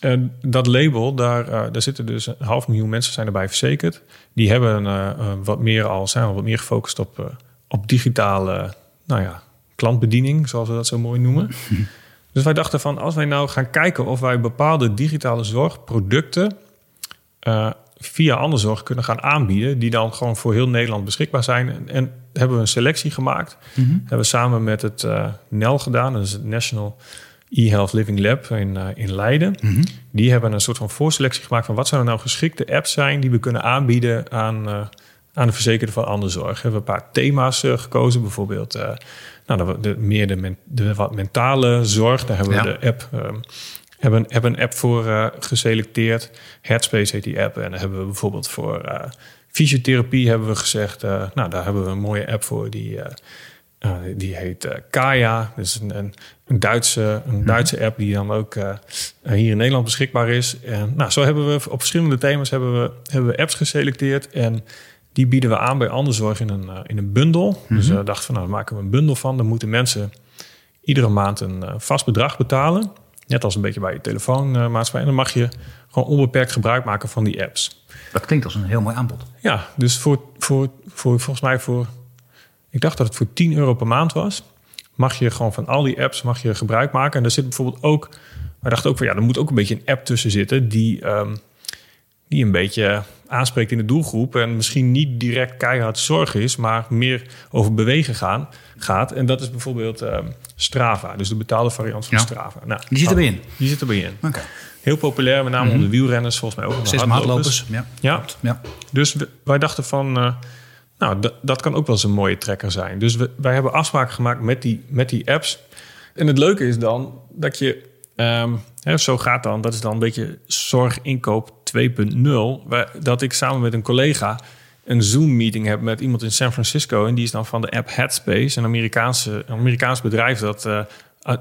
Speaker 2: uh, dat label, daar, daar zitten dus een half miljoen mensen zijn erbij verzekerd. Die hebben wat meer al, zijn wat meer gefocust op, op digitale nou ja, klantbediening, zoals we dat zo mooi noemen. dus wij dachten van, als wij nou gaan kijken of wij bepaalde digitale zorgproducten via Anderzorg kunnen gaan aanbieden, die dan gewoon voor heel Nederland beschikbaar zijn. En, en hebben we een selectie gemaakt. Mm -hmm. Hebben we samen met het uh, NEL gedaan, dat is het National e-Health Living Lab in, uh, in Leiden. Mm -hmm. Die hebben een soort van voorselectie gemaakt van wat zouden nou geschikte apps zijn die we kunnen aanbieden aan, uh, aan de verzekerden van Anderzorg. We hebben een paar thema's gekozen, bijvoorbeeld nou, de, de, meer de, men, de, wat mentale zorg. Daar hebben ja. we de app um, hebben, hebben een app voor uh, geselecteerd. Headspace heet die app. En dan hebben we bijvoorbeeld voor uh, fysiotherapie hebben we gezegd... Uh, nou, daar hebben we een mooie app voor die... die heet Kaya. Dat is een, een, een Duitse, een mhm. Duitse app die dan ook hier in Nederland beschikbaar is. En nou, zo hebben we op verschillende thema's hebben we, hebben we apps geselecteerd. En die bieden we aan bij Anderzorg in een, in een bundel. Mm -hmm. Dus we dachten van nou, daar maken we een bundel van. Dan moeten mensen iedere maand een vast bedrag betalen. Net als een beetje bij je telefoonmaatschappij. En dan mag je gewoon onbeperkt gebruik maken van die apps.
Speaker 1: Dat klinkt als een heel mooi aanbod.
Speaker 2: Ja, dus voor, voor, voor volgens mij voor... Ik dacht dat het voor 10 euro per maand was. Mag je gewoon van al die apps mag je gebruik maken. En er zit bijvoorbeeld ook... Wij dachten ook van ja, er moet ook een beetje een app tussen zitten... die, um, die een beetje aanspreekt in de doelgroep... en misschien niet direct keihard zorg is... maar meer over bewegen gaan, gaat. En dat is bijvoorbeeld... Um, Strava, dus de betaalde variant van ja. Strava. Nou,
Speaker 1: die zit erbij in?
Speaker 2: Die zit erbij in. Okay. Heel populair, met name mm -hmm. onder wielrenners, volgens mij ook.
Speaker 1: Steeds hardlopers. Ja.
Speaker 2: Ja. ja. Dus wij dachten van, uh, nou, dat kan ook wel eens een mooie trekker zijn. Dus we, wij hebben afspraken gemaakt met die, met die apps. En het leuke is dan dat je, um, zo gaat dan, dat is dan een beetje zorginkoop 2.0. Dat ik samen met een collega een Zoom-meeting heb met iemand in San Francisco. En die is dan van de app Headspace, een Amerikaanse, een Amerikaans bedrijf dat. Uh,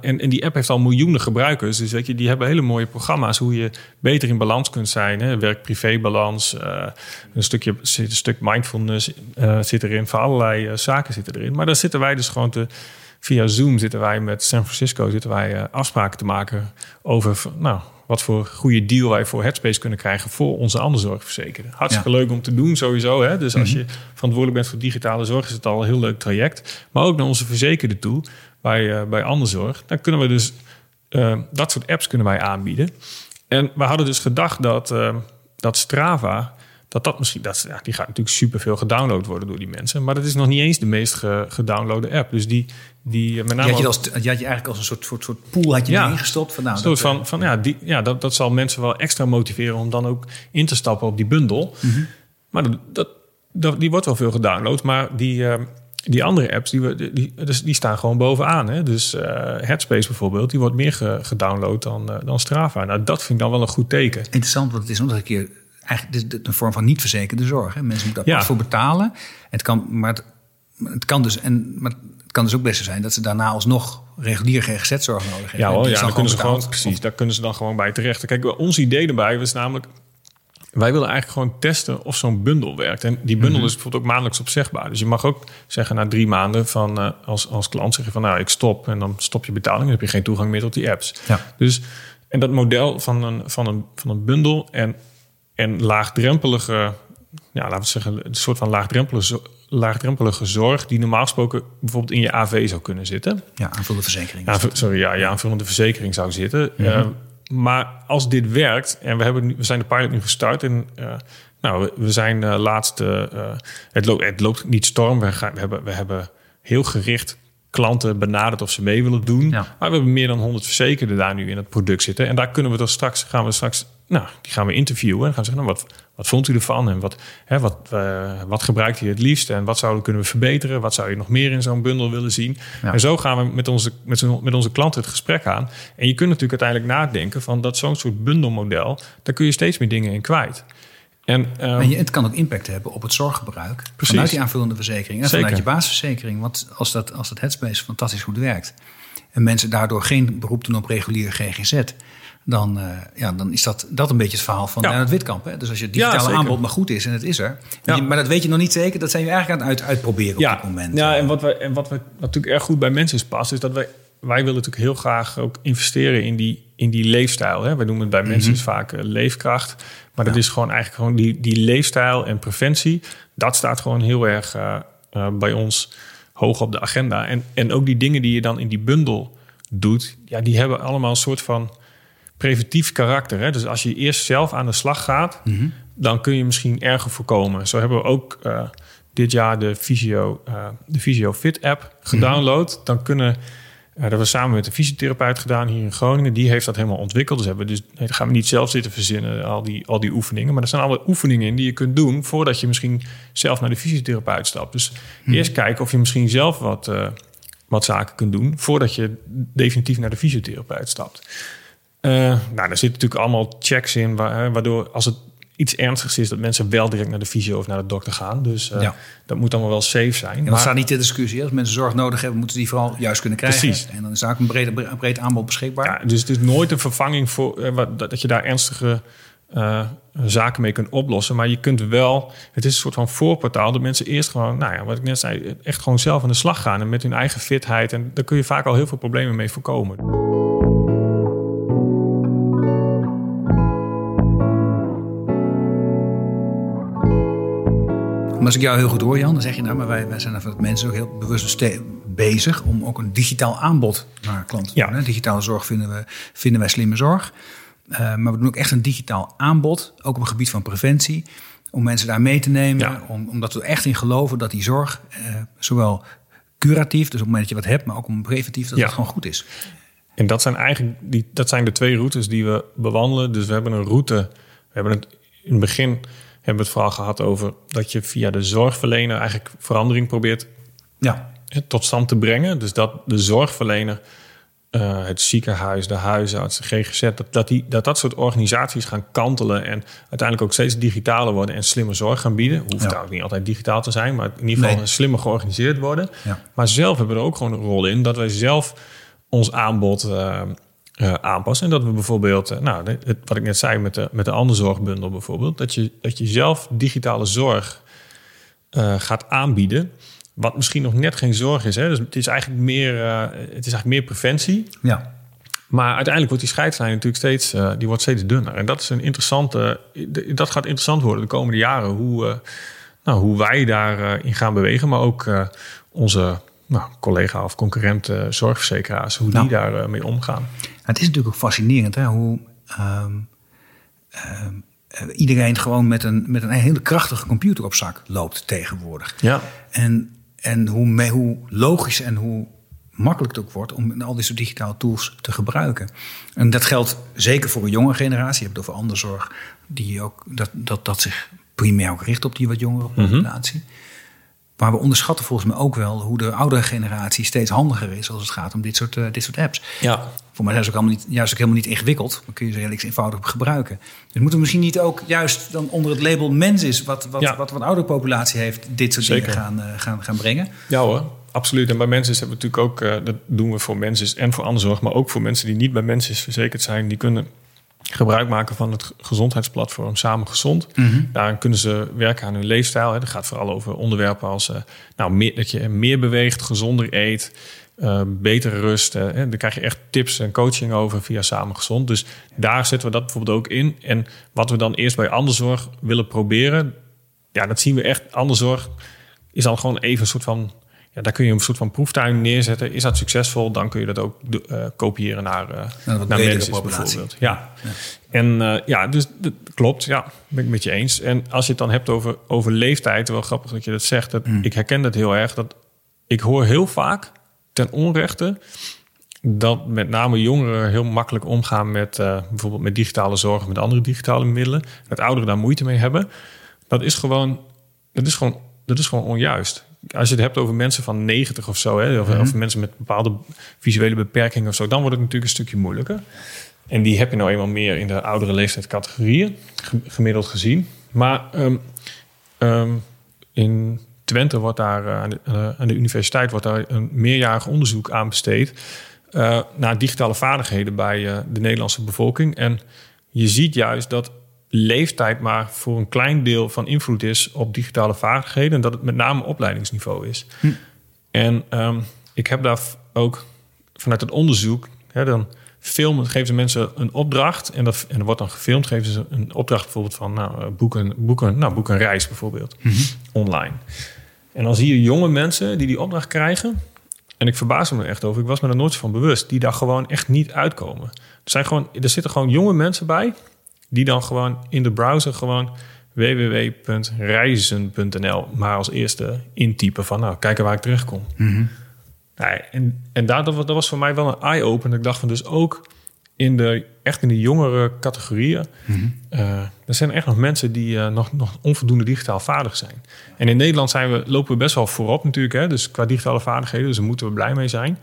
Speaker 2: en, die app heeft al miljoenen gebruikers. Dus weet je, die hebben hele mooie programma's hoe je beter in balans kunt zijn. Werk-privé-balans. Uh, een stukje een stuk mindfulness uh, zit erin. Voor allerlei zaken zitten erin. Maar daar zitten wij dus gewoon te. Via Zoom zitten wij met San Francisco zitten wij afspraken te maken over. Nou, wat voor goede deal wij voor Headspace kunnen krijgen voor onze andere zorgverzekering. Hartstikke leuk om te doen sowieso. Hè? Dus als mhm. je verantwoordelijk bent voor digitale zorg, is het al een heel leuk traject. Maar ook naar onze verzekerde toe, bij, uh, bij Anderzorg. Dan kunnen we dus uh, dat soort apps kunnen wij aanbieden. En we hadden dus gedacht dat, uh, dat Strava dat dat misschien, dat, ja, die gaat natuurlijk superveel gedownload worden door die mensen. Maar dat is nog niet eens de meest ge, gedownloade app. Dus die, die
Speaker 1: eh, met name. Die had, je als, die had je eigenlijk als een soort, soort, soort pool had je ja, ingestopt. Van, nou,
Speaker 2: soort van, eh, van ja, die, ja dat, dat zal mensen wel extra motiveren om dan ook in te stappen op die bundel. Mm Maar dat, dat, die wordt wel veel gedownload. Maar die, uh, die andere apps, die, die, die, dus die staan gewoon bovenaan. Hè? Dus uh, Headspace bijvoorbeeld, die wordt meer ge, gedownload dan, uh, dan Strava. Nou, dat vind ik dan wel een goed teken.
Speaker 1: Interessant, want het is nog een keer eigenlijk een vorm van niet verzekerde zorg. Hè. Mensen moeten daar voor betalen. Het kan, maar het, het, kan dus, en, maar het kan dus ook best zijn dat ze daarna alsnog regulier GGZ-zorg nodig hebben.
Speaker 2: Ja, hoor, ja dan, kunnen ze gewoon, precies, daar kunnen ze dan gewoon bij terecht. Kijk, ons idee erbij was namelijk... Wij willen eigenlijk gewoon testen of zo'n bundel werkt. En die bundel mhm. is bijvoorbeeld ook maandelijks opzegbaar. Dus je mag ook zeggen na drie maanden van uh, als, als klant zeggen van nou ik stop en dan stop je betaling, dan heb je geen toegang meer tot die apps. Ja. Dus en dat model van een, van een, van een bundel en en laagdrempelige, ja, laten we zeggen, een soort van laagdrempelige, laagdrempelige zorg die normaal gesproken bijvoorbeeld in je AV zou kunnen zitten.
Speaker 1: Ja, aanvullende verzekering.
Speaker 2: Ja, sorry, ja, ja, aanvullende verzekering zou zitten. Eh, maar als dit werkt, en we, hebben, we zijn de pilot nu gestart en uh, nou, we, zijn uh, laatste, het, loopt, het loopt niet storm. We, gaan, we, hebben, we hebben heel gericht klanten benaderd of ze mee willen doen. Maar we hebben meer dan 100 verzekerden daar nu in het product zitten. En daar kunnen we dan straks, gaan we straks nou, die gaan we interviewen. En gaan zeggen, nou, wat, wat vond u ervan? En wat, hè, wat, uh, wat gebruikt u het liefst? En wat zouden kunnen we verbeteren? Wat zou je nog meer in zo'n bundel willen zien? En zo gaan we met onze, met, met onze klanten het gesprek aan. En je kunt natuurlijk uiteindelijk nadenken van dat zo'n soort bundelmodel, daar kun je steeds meer dingen in kwijt.
Speaker 1: En, um, je, het kan ook impact hebben op het zorggebruik. Precies. Vanuit die aanvullende verzekering en Zeker. vanuit je basisverzekering. Want als dat, als dat Headspace fantastisch goed werkt... en mensen daardoor geen beroep doen op reguliere GGZ dan, uh, ja, dan is dat, dat een beetje het verhaal van ja. het Witkamp. Hè? Dus als je het digitale aanbod maar goed is en het is er. maar dat weet je nog niet zeker. Dat zijn we eigenlijk aan het uit, uitproberen op dit moment.
Speaker 2: Ja, en wat, we, en wat we natuurlijk erg goed bij mensen is past... is dat wij, wij willen natuurlijk heel graag ook investeren in die, in die leefstijl. Hè? Wij noemen het bij mensen mhm. vaak uh, leefkracht. Maar dat is gewoon eigenlijk gewoon die, die leefstijl en preventie. Dat staat gewoon heel erg uh, bij ons hoog op de agenda. En, en ook die dingen die je dan in die bundel doet... ja, die hebben allemaal een soort van preventief karakter. Hè? Dus als je eerst zelf aan de slag gaat, mhm. dan kun je misschien erger voorkomen. Zo hebben we ook uh, dit jaar de Visio, de Visio Fit app gedownload. Dan kunnen, uh, dat samen met een fysiotherapeut gedaan hier in Groningen. Die heeft dat helemaal ontwikkeld. Dus hebben we dus nee, gaan we niet zelf zitten verzinnen, al die, al die oefeningen. Maar er zijn alle oefeningen in die je kunt doen voordat je misschien zelf naar de fysiotherapeut stapt. Dus mhm. eerst kijken of je misschien zelf wat, wat zaken kunt doen voordat je definitief naar de fysiotherapeut stapt. Uh, nou, daar zitten natuurlijk allemaal checks in, waardoor als het iets ernstigs is, dat mensen wel direct naar de fysio of naar de dokter gaan. Dus uh, dat moet allemaal wel safe zijn.
Speaker 1: En dat staat niet ter discussie. Als mensen zorg nodig hebben, moeten die vooral juist kunnen krijgen. Precies. En dan is ook een breed, breed aanbod beschikbaar.
Speaker 2: Ja, dus het is nooit een vervanging voor uh, dat je daar ernstige zaken mee kunt oplossen. Maar je kunt wel, het is een soort van voorportaal dat mensen eerst gewoon, nou ja, wat ik net zei, echt gewoon zelf aan de slag gaan en met hun eigen fitheid. En daar kun je vaak al heel veel problemen mee voorkomen.
Speaker 1: Maar als ik jou heel goed hoor, Jan, dan zeg je nou, maar wij, wij zijn er mensen ook heel bewust bezig om ook een digitaal aanbod naar klanten te doen. Digitale zorg vinden, we, vinden wij slimme zorg. Uh, maar we doen ook echt een digitaal aanbod, ook op het gebied van preventie. Om mensen daar mee te nemen, om, omdat we echt in geloven dat die zorg, uh, zowel curatief, dus op het moment dat je wat hebt, maar ook om preventief, dat het gewoon goed is.
Speaker 2: En dat zijn eigenlijk die, dat zijn de twee routes die we bewandelen. Dus we hebben een route, we hebben het in het begin hebben we het vooral gehad over dat je via de zorgverlener eigenlijk verandering probeert ja. tot stand te brengen. Dus dat de zorgverlener uh, het ziekenhuis, de huisarts, de GGZ, dat dat, die, dat dat soort organisaties gaan kantelen en uiteindelijk ook steeds digitaler worden en slimme zorg gaan bieden. Hoeft ja. trouwens niet altijd digitaal te zijn, maar in ieder geval nee. slimmer georganiseerd worden.
Speaker 1: Ja.
Speaker 2: Maar zelf hebben we er ook gewoon een rol in dat wij zelf ons aanbod uh, uh, aanpassen. En dat we bijvoorbeeld, nou, het, wat ik net zei met de, met de andere zorgbundel bijvoorbeeld, dat je, dat je zelf digitale zorg gaat aanbieden. Wat misschien nog net geen zorg is. Hè? Dus het is eigenlijk meer, het is eigenlijk meer preventie.
Speaker 1: Ja.
Speaker 2: Maar uiteindelijk wordt die scheidslijn natuurlijk steeds, die wordt steeds dunner. En dat is een interessante, dat gaat interessant worden de komende jaren. Hoe, nou, hoe wij daarin in gaan bewegen. Maar ook onze nou, collega of concurrenten zorgverzekeraars, hoe nou, die daarmee mee omgaan.
Speaker 1: Het is natuurlijk ook fascinerend hè, hoe um, um, iedereen gewoon met een, met een hele krachtige computer op zak loopt tegenwoordig.
Speaker 2: Ja.
Speaker 1: En en hoe, hoe logisch en hoe makkelijk het ook wordt om al deze digitale tools te gebruiken. En dat geldt zeker voor een jonge generatie. Je hebt het over andere zorg, die ook, dat, dat, dat zich primair ook richt op die wat jongere populatie. Mm -hmm. Maar we onderschatten volgens mij ook wel hoe de oudere generatie steeds handiger is als het gaat om dit soort, uh, dit soort apps.
Speaker 2: Ja.
Speaker 1: Voor mij zijn ze ook helemaal niet, juist ook helemaal niet ingewikkeld. Dan kun je ze redelijk eenvoudig gebruiken. Dus moeten we misschien niet ook juist dan onder het label mens is, wat, wat, ja. wat, wat oudere populatie heeft, dit soort
Speaker 2: Zeker.
Speaker 1: dingen gaan, uh, gaan, gaan brengen?
Speaker 2: Ja hoor, absoluut. En bij mensen hebben we natuurlijk ook, uh, dat doen we voor mensen en voor andere zorg, maar ook voor mensen die niet bij mensen verzekerd zijn, die kunnen gebruik maken van het gezondheidsplatform Samen Gezond.
Speaker 1: Mhm.
Speaker 2: Mm -hmm. Daarin kunnen ze werken aan hun leefstijl. Dat gaat vooral over onderwerpen als uh, nou, meer, dat je meer beweegt, gezonder eet, uh, betere rust. Uh, daar krijg je echt tips en coaching over via Samen Gezond. Dus daar zetten we dat bijvoorbeeld ook in. En wat we dan eerst bij Anderzorg willen proberen, ja, dat zien we echt. Anderzorg is dan gewoon even een soort van ja, daar kun je een soort van proeftuin neerzetten. Is dat succesvol, dan kun je dat ook uh, kopiëren naar, uh,
Speaker 1: naar,
Speaker 2: naar mensen bijvoorbeeld. Ja. ja. En uh, ja, dus dat klopt. Ja, ben ik met je eens. En als je het dan hebt over, over leeftijd, wel grappig dat je dat zegt. Dat,
Speaker 1: Mm.
Speaker 2: Ik herken dat heel erg. Dat ik hoor heel vaak ten onrechte dat met name jongeren heel makkelijk omgaan met bijvoorbeeld met digitale zorg, met andere digitale middelen. Dat ouderen daar moeite mee hebben. Dat is gewoon, dat is gewoon, dat is gewoon onjuist als je het hebt over mensen van 90 of zo, hè, of,
Speaker 1: Mhm.
Speaker 2: of mensen met bepaalde visuele beperkingen of zo, dan wordt het natuurlijk een stukje moeilijker. En die heb je nou eenmaal meer in de oudere leeftijdscategorieën, gemiddeld gezien. Maar um, um, in Twente wordt daar uh, aan, de, uh, aan, de, universiteit wordt daar een meerjarig onderzoek aan besteed uh, naar digitale vaardigheden bij de Nederlandse bevolking. En je ziet juist dat leeftijd maar voor een klein deel van invloed is op digitale vaardigheden. En dat het met name opleidingsniveau is.
Speaker 1: Hm.
Speaker 2: En um, ik heb daar ook vanuit het onderzoek, hè, dan filmen, geven ze mensen een opdracht. En, dat, en er wordt dan gefilmd, geven ze een opdracht bijvoorbeeld van nou, boek, een, boek, een, nou, boek een reis bijvoorbeeld,
Speaker 1: -hmm.
Speaker 2: online. En dan zie je jonge mensen die die opdracht krijgen. En ik verbaas me er echt over. Ik was me er nooit van bewust. Die daar gewoon echt niet uitkomen. Er, zijn gewoon, er zitten gewoon jonge mensen bij die dan gewoon in de browser gewoon www.reizen.nl maar als eerste intypen van nou, kijken waar ik.
Speaker 1: Mm -hmm.
Speaker 2: nou, en en daar, dat, was voor mij wel een eye-opener. Ik dacht van dus ook in de, echt in de jongere categorieën,
Speaker 1: mm -hmm.
Speaker 2: uh, er zijn echt nog mensen die uh, nog, nog onvoldoende digitaal vaardig zijn. En in Nederland zijn we, lopen we best wel voorop natuurlijk, hè, dus qua digitale vaardigheden, dus daar moeten we blij mee zijn.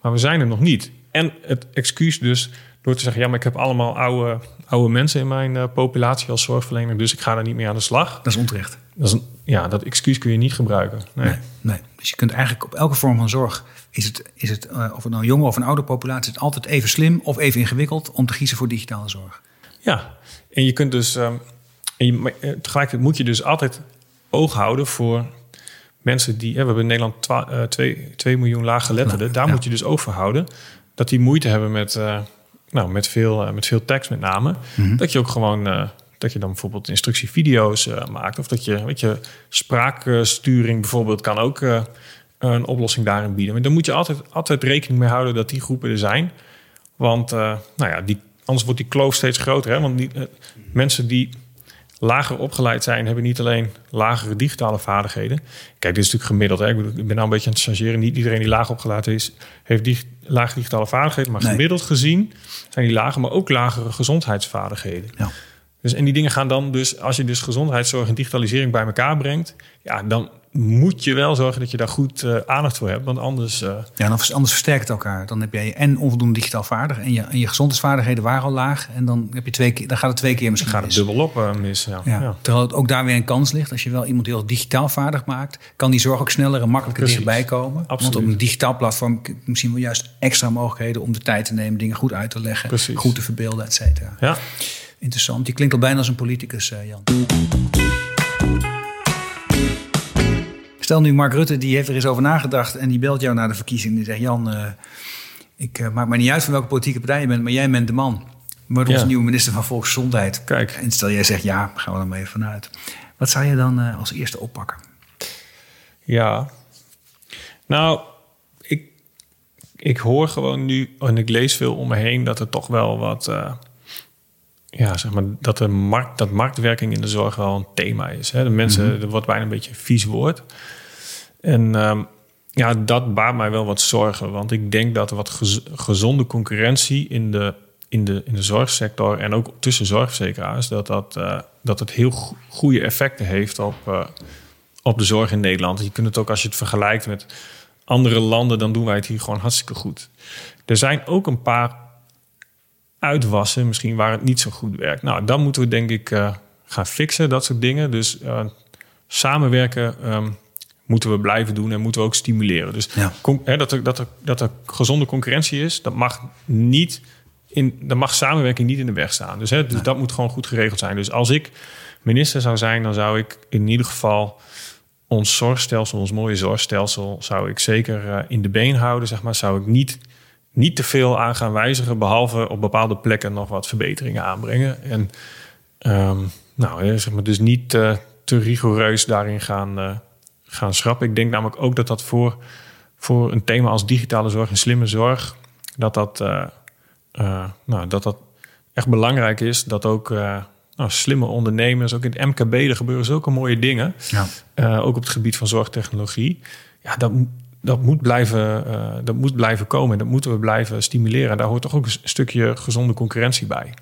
Speaker 2: Maar we zijn er nog niet. En het excuus dus door te zeggen, ja, maar ik heb allemaal oude, oude mensen in mijn uh, populatie als zorgverlener, dus ik ga daar niet meer aan de slag.
Speaker 1: Dat is onterecht.
Speaker 2: Dat is een, ja, dat excuus kun je niet gebruiken. Nee.
Speaker 1: nee. Nee, Dus je kunt eigenlijk op elke vorm van zorg, is het, is het uh, of het nou een jonge of een oude populatie, is het altijd even slim of even ingewikkeld om te kiezen voor digitale zorg.
Speaker 2: Ja, en je kunt dus, um, en je, uh, tegelijkertijd moet je dus altijd oog houden voor mensen die, hè, we hebben in Nederland 2 miljoen laaggeletterden, daar
Speaker 1: ja.
Speaker 2: moet je dus oog voor houden. Dat die moeite hebben met uh, nou, met veel, uh, met veel tekst met name.
Speaker 1: Mhm.
Speaker 2: Mm -hmm. Dat je ook gewoon, uh, dat je dan bijvoorbeeld instructievideo's uh, maakt. Of dat je, weet je, spraaksturing bijvoorbeeld kan ook uh, een oplossing daarin bieden. Maar dan moet je altijd, altijd rekening mee houden dat die groepen er zijn. Want uh, nou ja, die, anders wordt die kloof steeds groter. Hè? Want die, mensen die lager opgeleid zijn, hebben niet alleen lagere digitale vaardigheden. Kijk, dit is natuurlijk gemiddeld. Hè? Ik, bedoel, ik ben nou een beetje aan het changeren. Niet iedereen die laag opgeleid is, heeft dig lage digitale vaardigheden. Maar nee. gemiddeld gezien zijn die lager, maar ook lagere gezondheidsvaardigheden.
Speaker 1: Ja.
Speaker 2: Dus, en die dingen gaan dan dus, als je dus gezondheidszorg en digitalisering bij elkaar brengt, ja, dan, moet je wel zorgen dat je daar goed uh, aandacht voor hebt. Want anders. Uh...
Speaker 1: Ja, anders versterkt het elkaar. Dan heb jij en onvoldoende digitaal vaardig. En je, en je gezondheidsvaardigheden waren al laag. En dan, heb je twee keer, dan gaat het twee keer misschien.
Speaker 2: Dan gaat het dubbel op uh, mis. Ja.
Speaker 1: Ja. Terwijl het ook daar weer een kans ligt. Als je wel iemand heel digitaal vaardig maakt, kan die zorg ook sneller en makkelijker Precies. dichtbij komen.
Speaker 2: Absoluut.
Speaker 1: Want op een digitaal platform misschien wel juist extra mogelijkheden om de tijd te nemen, dingen goed uit te leggen,
Speaker 2: Precies.
Speaker 1: goed te verbeelden, et cetera.
Speaker 2: Ja.
Speaker 1: Interessant. Je klinkt al bijna als een politicus, Jan. Stel nu Mark Rutte, die heeft er eens over nagedacht en die belt jou na de verkiezing. En die zegt: Jan, uh, ik uh, maak me niet uit van welke politieke partij je bent, maar jij bent de man. Wordt onze nieuwe minister van Volksgezondheid.
Speaker 2: Kijk.
Speaker 1: En stel jij zegt ja, gaan we er maar even vanuit. Wat zou je dan uh, als eerste oppakken?
Speaker 2: Ja, nou, ik, ik hoor gewoon nu en ik lees veel om me heen dat er toch wel wat ja, zeg maar, dat, de markt, dat marktwerking in de zorg wel een thema is. Hè? De mensen, mm wordt bijna een beetje een vies woord. En ehm, ja, dat baart mij wel wat zorgen. Want ik denk dat er wat gezonde concurrentie in de, in, de, in de zorgsector en ook tussen zorgverzekeraars, dat, dat, uh, dat het heel goede effecten heeft op, uh, op de zorg in Nederland. Je kunt het ook als je het vergelijkt met andere landen, dan doen wij het hier gewoon hartstikke goed. Er zijn ook een paar uitwassen, misschien waar het niet zo goed werkt. Nou, dan moeten we denk ik uh, gaan fixen, dat soort dingen. Dus uh, samenwerken um, moeten we blijven doen en moeten we ook stimuleren. Dus
Speaker 1: ja.
Speaker 2: hè, dat, er, dat, er, dat er gezonde concurrentie is, dat mag niet in, dan mag samenwerking niet in de weg staan. Dus, hè, dus dat moet gewoon goed geregeld zijn. Dus als ik minister zou zijn, dan zou ik in ieder geval ons zorgstelsel, ons mooie zorgstelsel, zou ik zeker uh, in de been houden. Zeg maar, zou ik niet niet te veel aan gaan wijzigen, behalve op bepaalde plekken nog wat verbeteringen aanbrengen. En um, nou, zeg maar, dus niet uh, te rigoureus daarin gaan, uh, gaan schrappen. Ik denk namelijk ook dat dat voor, voor een thema als digitale zorg en slimme zorg, dat dat, uh, nou, dat, dat echt belangrijk is. Dat ook nou, slimme ondernemers, ook in het MKB, er gebeuren zulke mooie dingen.
Speaker 1: Ja.
Speaker 2: ook op het gebied van zorgtechnologie. Ja, dat, dat moet, blijven, uh, dat moet blijven komen en dat moeten we blijven stimuleren. En daar hoort toch ook een stukje gezonde concurrentie bij.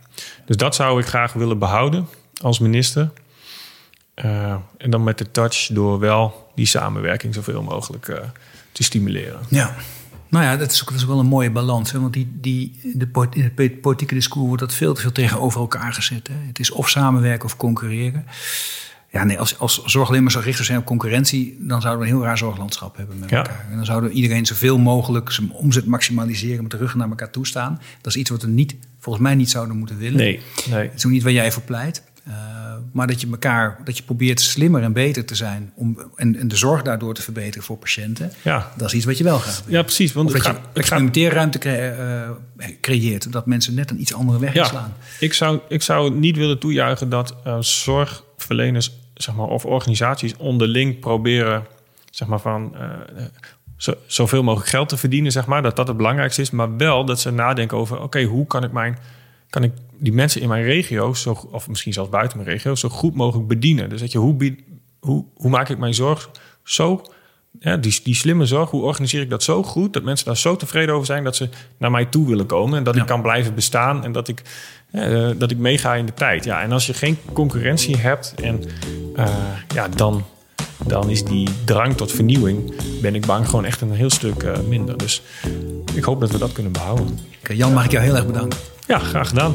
Speaker 2: Dus dat zou ik graag willen behouden als minister. Uh, en dan met de touch door wel die samenwerking zoveel mogelijk uh, te stimuleren.
Speaker 1: Ja. Nou ja, dat is ook, dat is wel een mooie balans. Hè? Want die, die, de, in het politieke discours wordt dat veel te veel tegenover elkaar gezet. Hè? Het is of samenwerken of concurreren. Ja, nee, als, als zorg alleen maar zo gericht zijn op concurrentie, dan zouden we een heel raar zorglandschap hebben met elkaar. En dan zouden we iedereen zoveel mogelijk zijn omzet maximaliseren, met de rug naar elkaar toestaan. Dat is iets wat we niet, volgens mij niet zouden moeten willen.
Speaker 2: Nee, nee.
Speaker 1: Het is ook niet waar jij voor pleit. Uh, maar dat je elkaar, dat je probeert slimmer en beter te zijn om, en, en de zorg daardoor te verbeteren voor patiënten.
Speaker 2: Ja.
Speaker 1: Dat is iets wat je wel gaat
Speaker 2: Ja, precies. Want
Speaker 1: of dat je experimenteerruimte cre uh, creëert, dat mensen net een iets andere weg
Speaker 2: ja.
Speaker 1: slaan.
Speaker 2: Ik zou, ik zou niet willen toejuichen dat uh, zorgverleners zeg maar, of organisaties onderling proberen zeg maar, van, uh, zo, zoveel mogelijk geld te verdienen, zeg maar, dat dat het belangrijkste is. Maar wel dat ze nadenken over: oké, hoe kan ik mijn. Kan ik die mensen in mijn regio, zo, of misschien zelfs buiten mijn regio, zo goed mogelijk bedienen? Dus dat je, hoe, hoe, hoe maak ik mijn zorg zo ja, die, die slimme zorg, hoe organiseer ik dat zo goed dat mensen daar zo tevreden over zijn dat ze naar mij toe willen komen en dat
Speaker 1: Ja.
Speaker 2: ik kan blijven bestaan en dat ik, eh, dat ik meega in de tijd. Ja, en als je geen concurrentie hebt, en, eh, ja, dan, dan is die drang tot vernieuwing, ben ik bang, gewoon echt een heel stuk eh, minder. Dus ik hoop dat we dat kunnen behouden.
Speaker 1: Jan, mag ik jou heel erg bedanken.
Speaker 2: Ja, graag gedaan.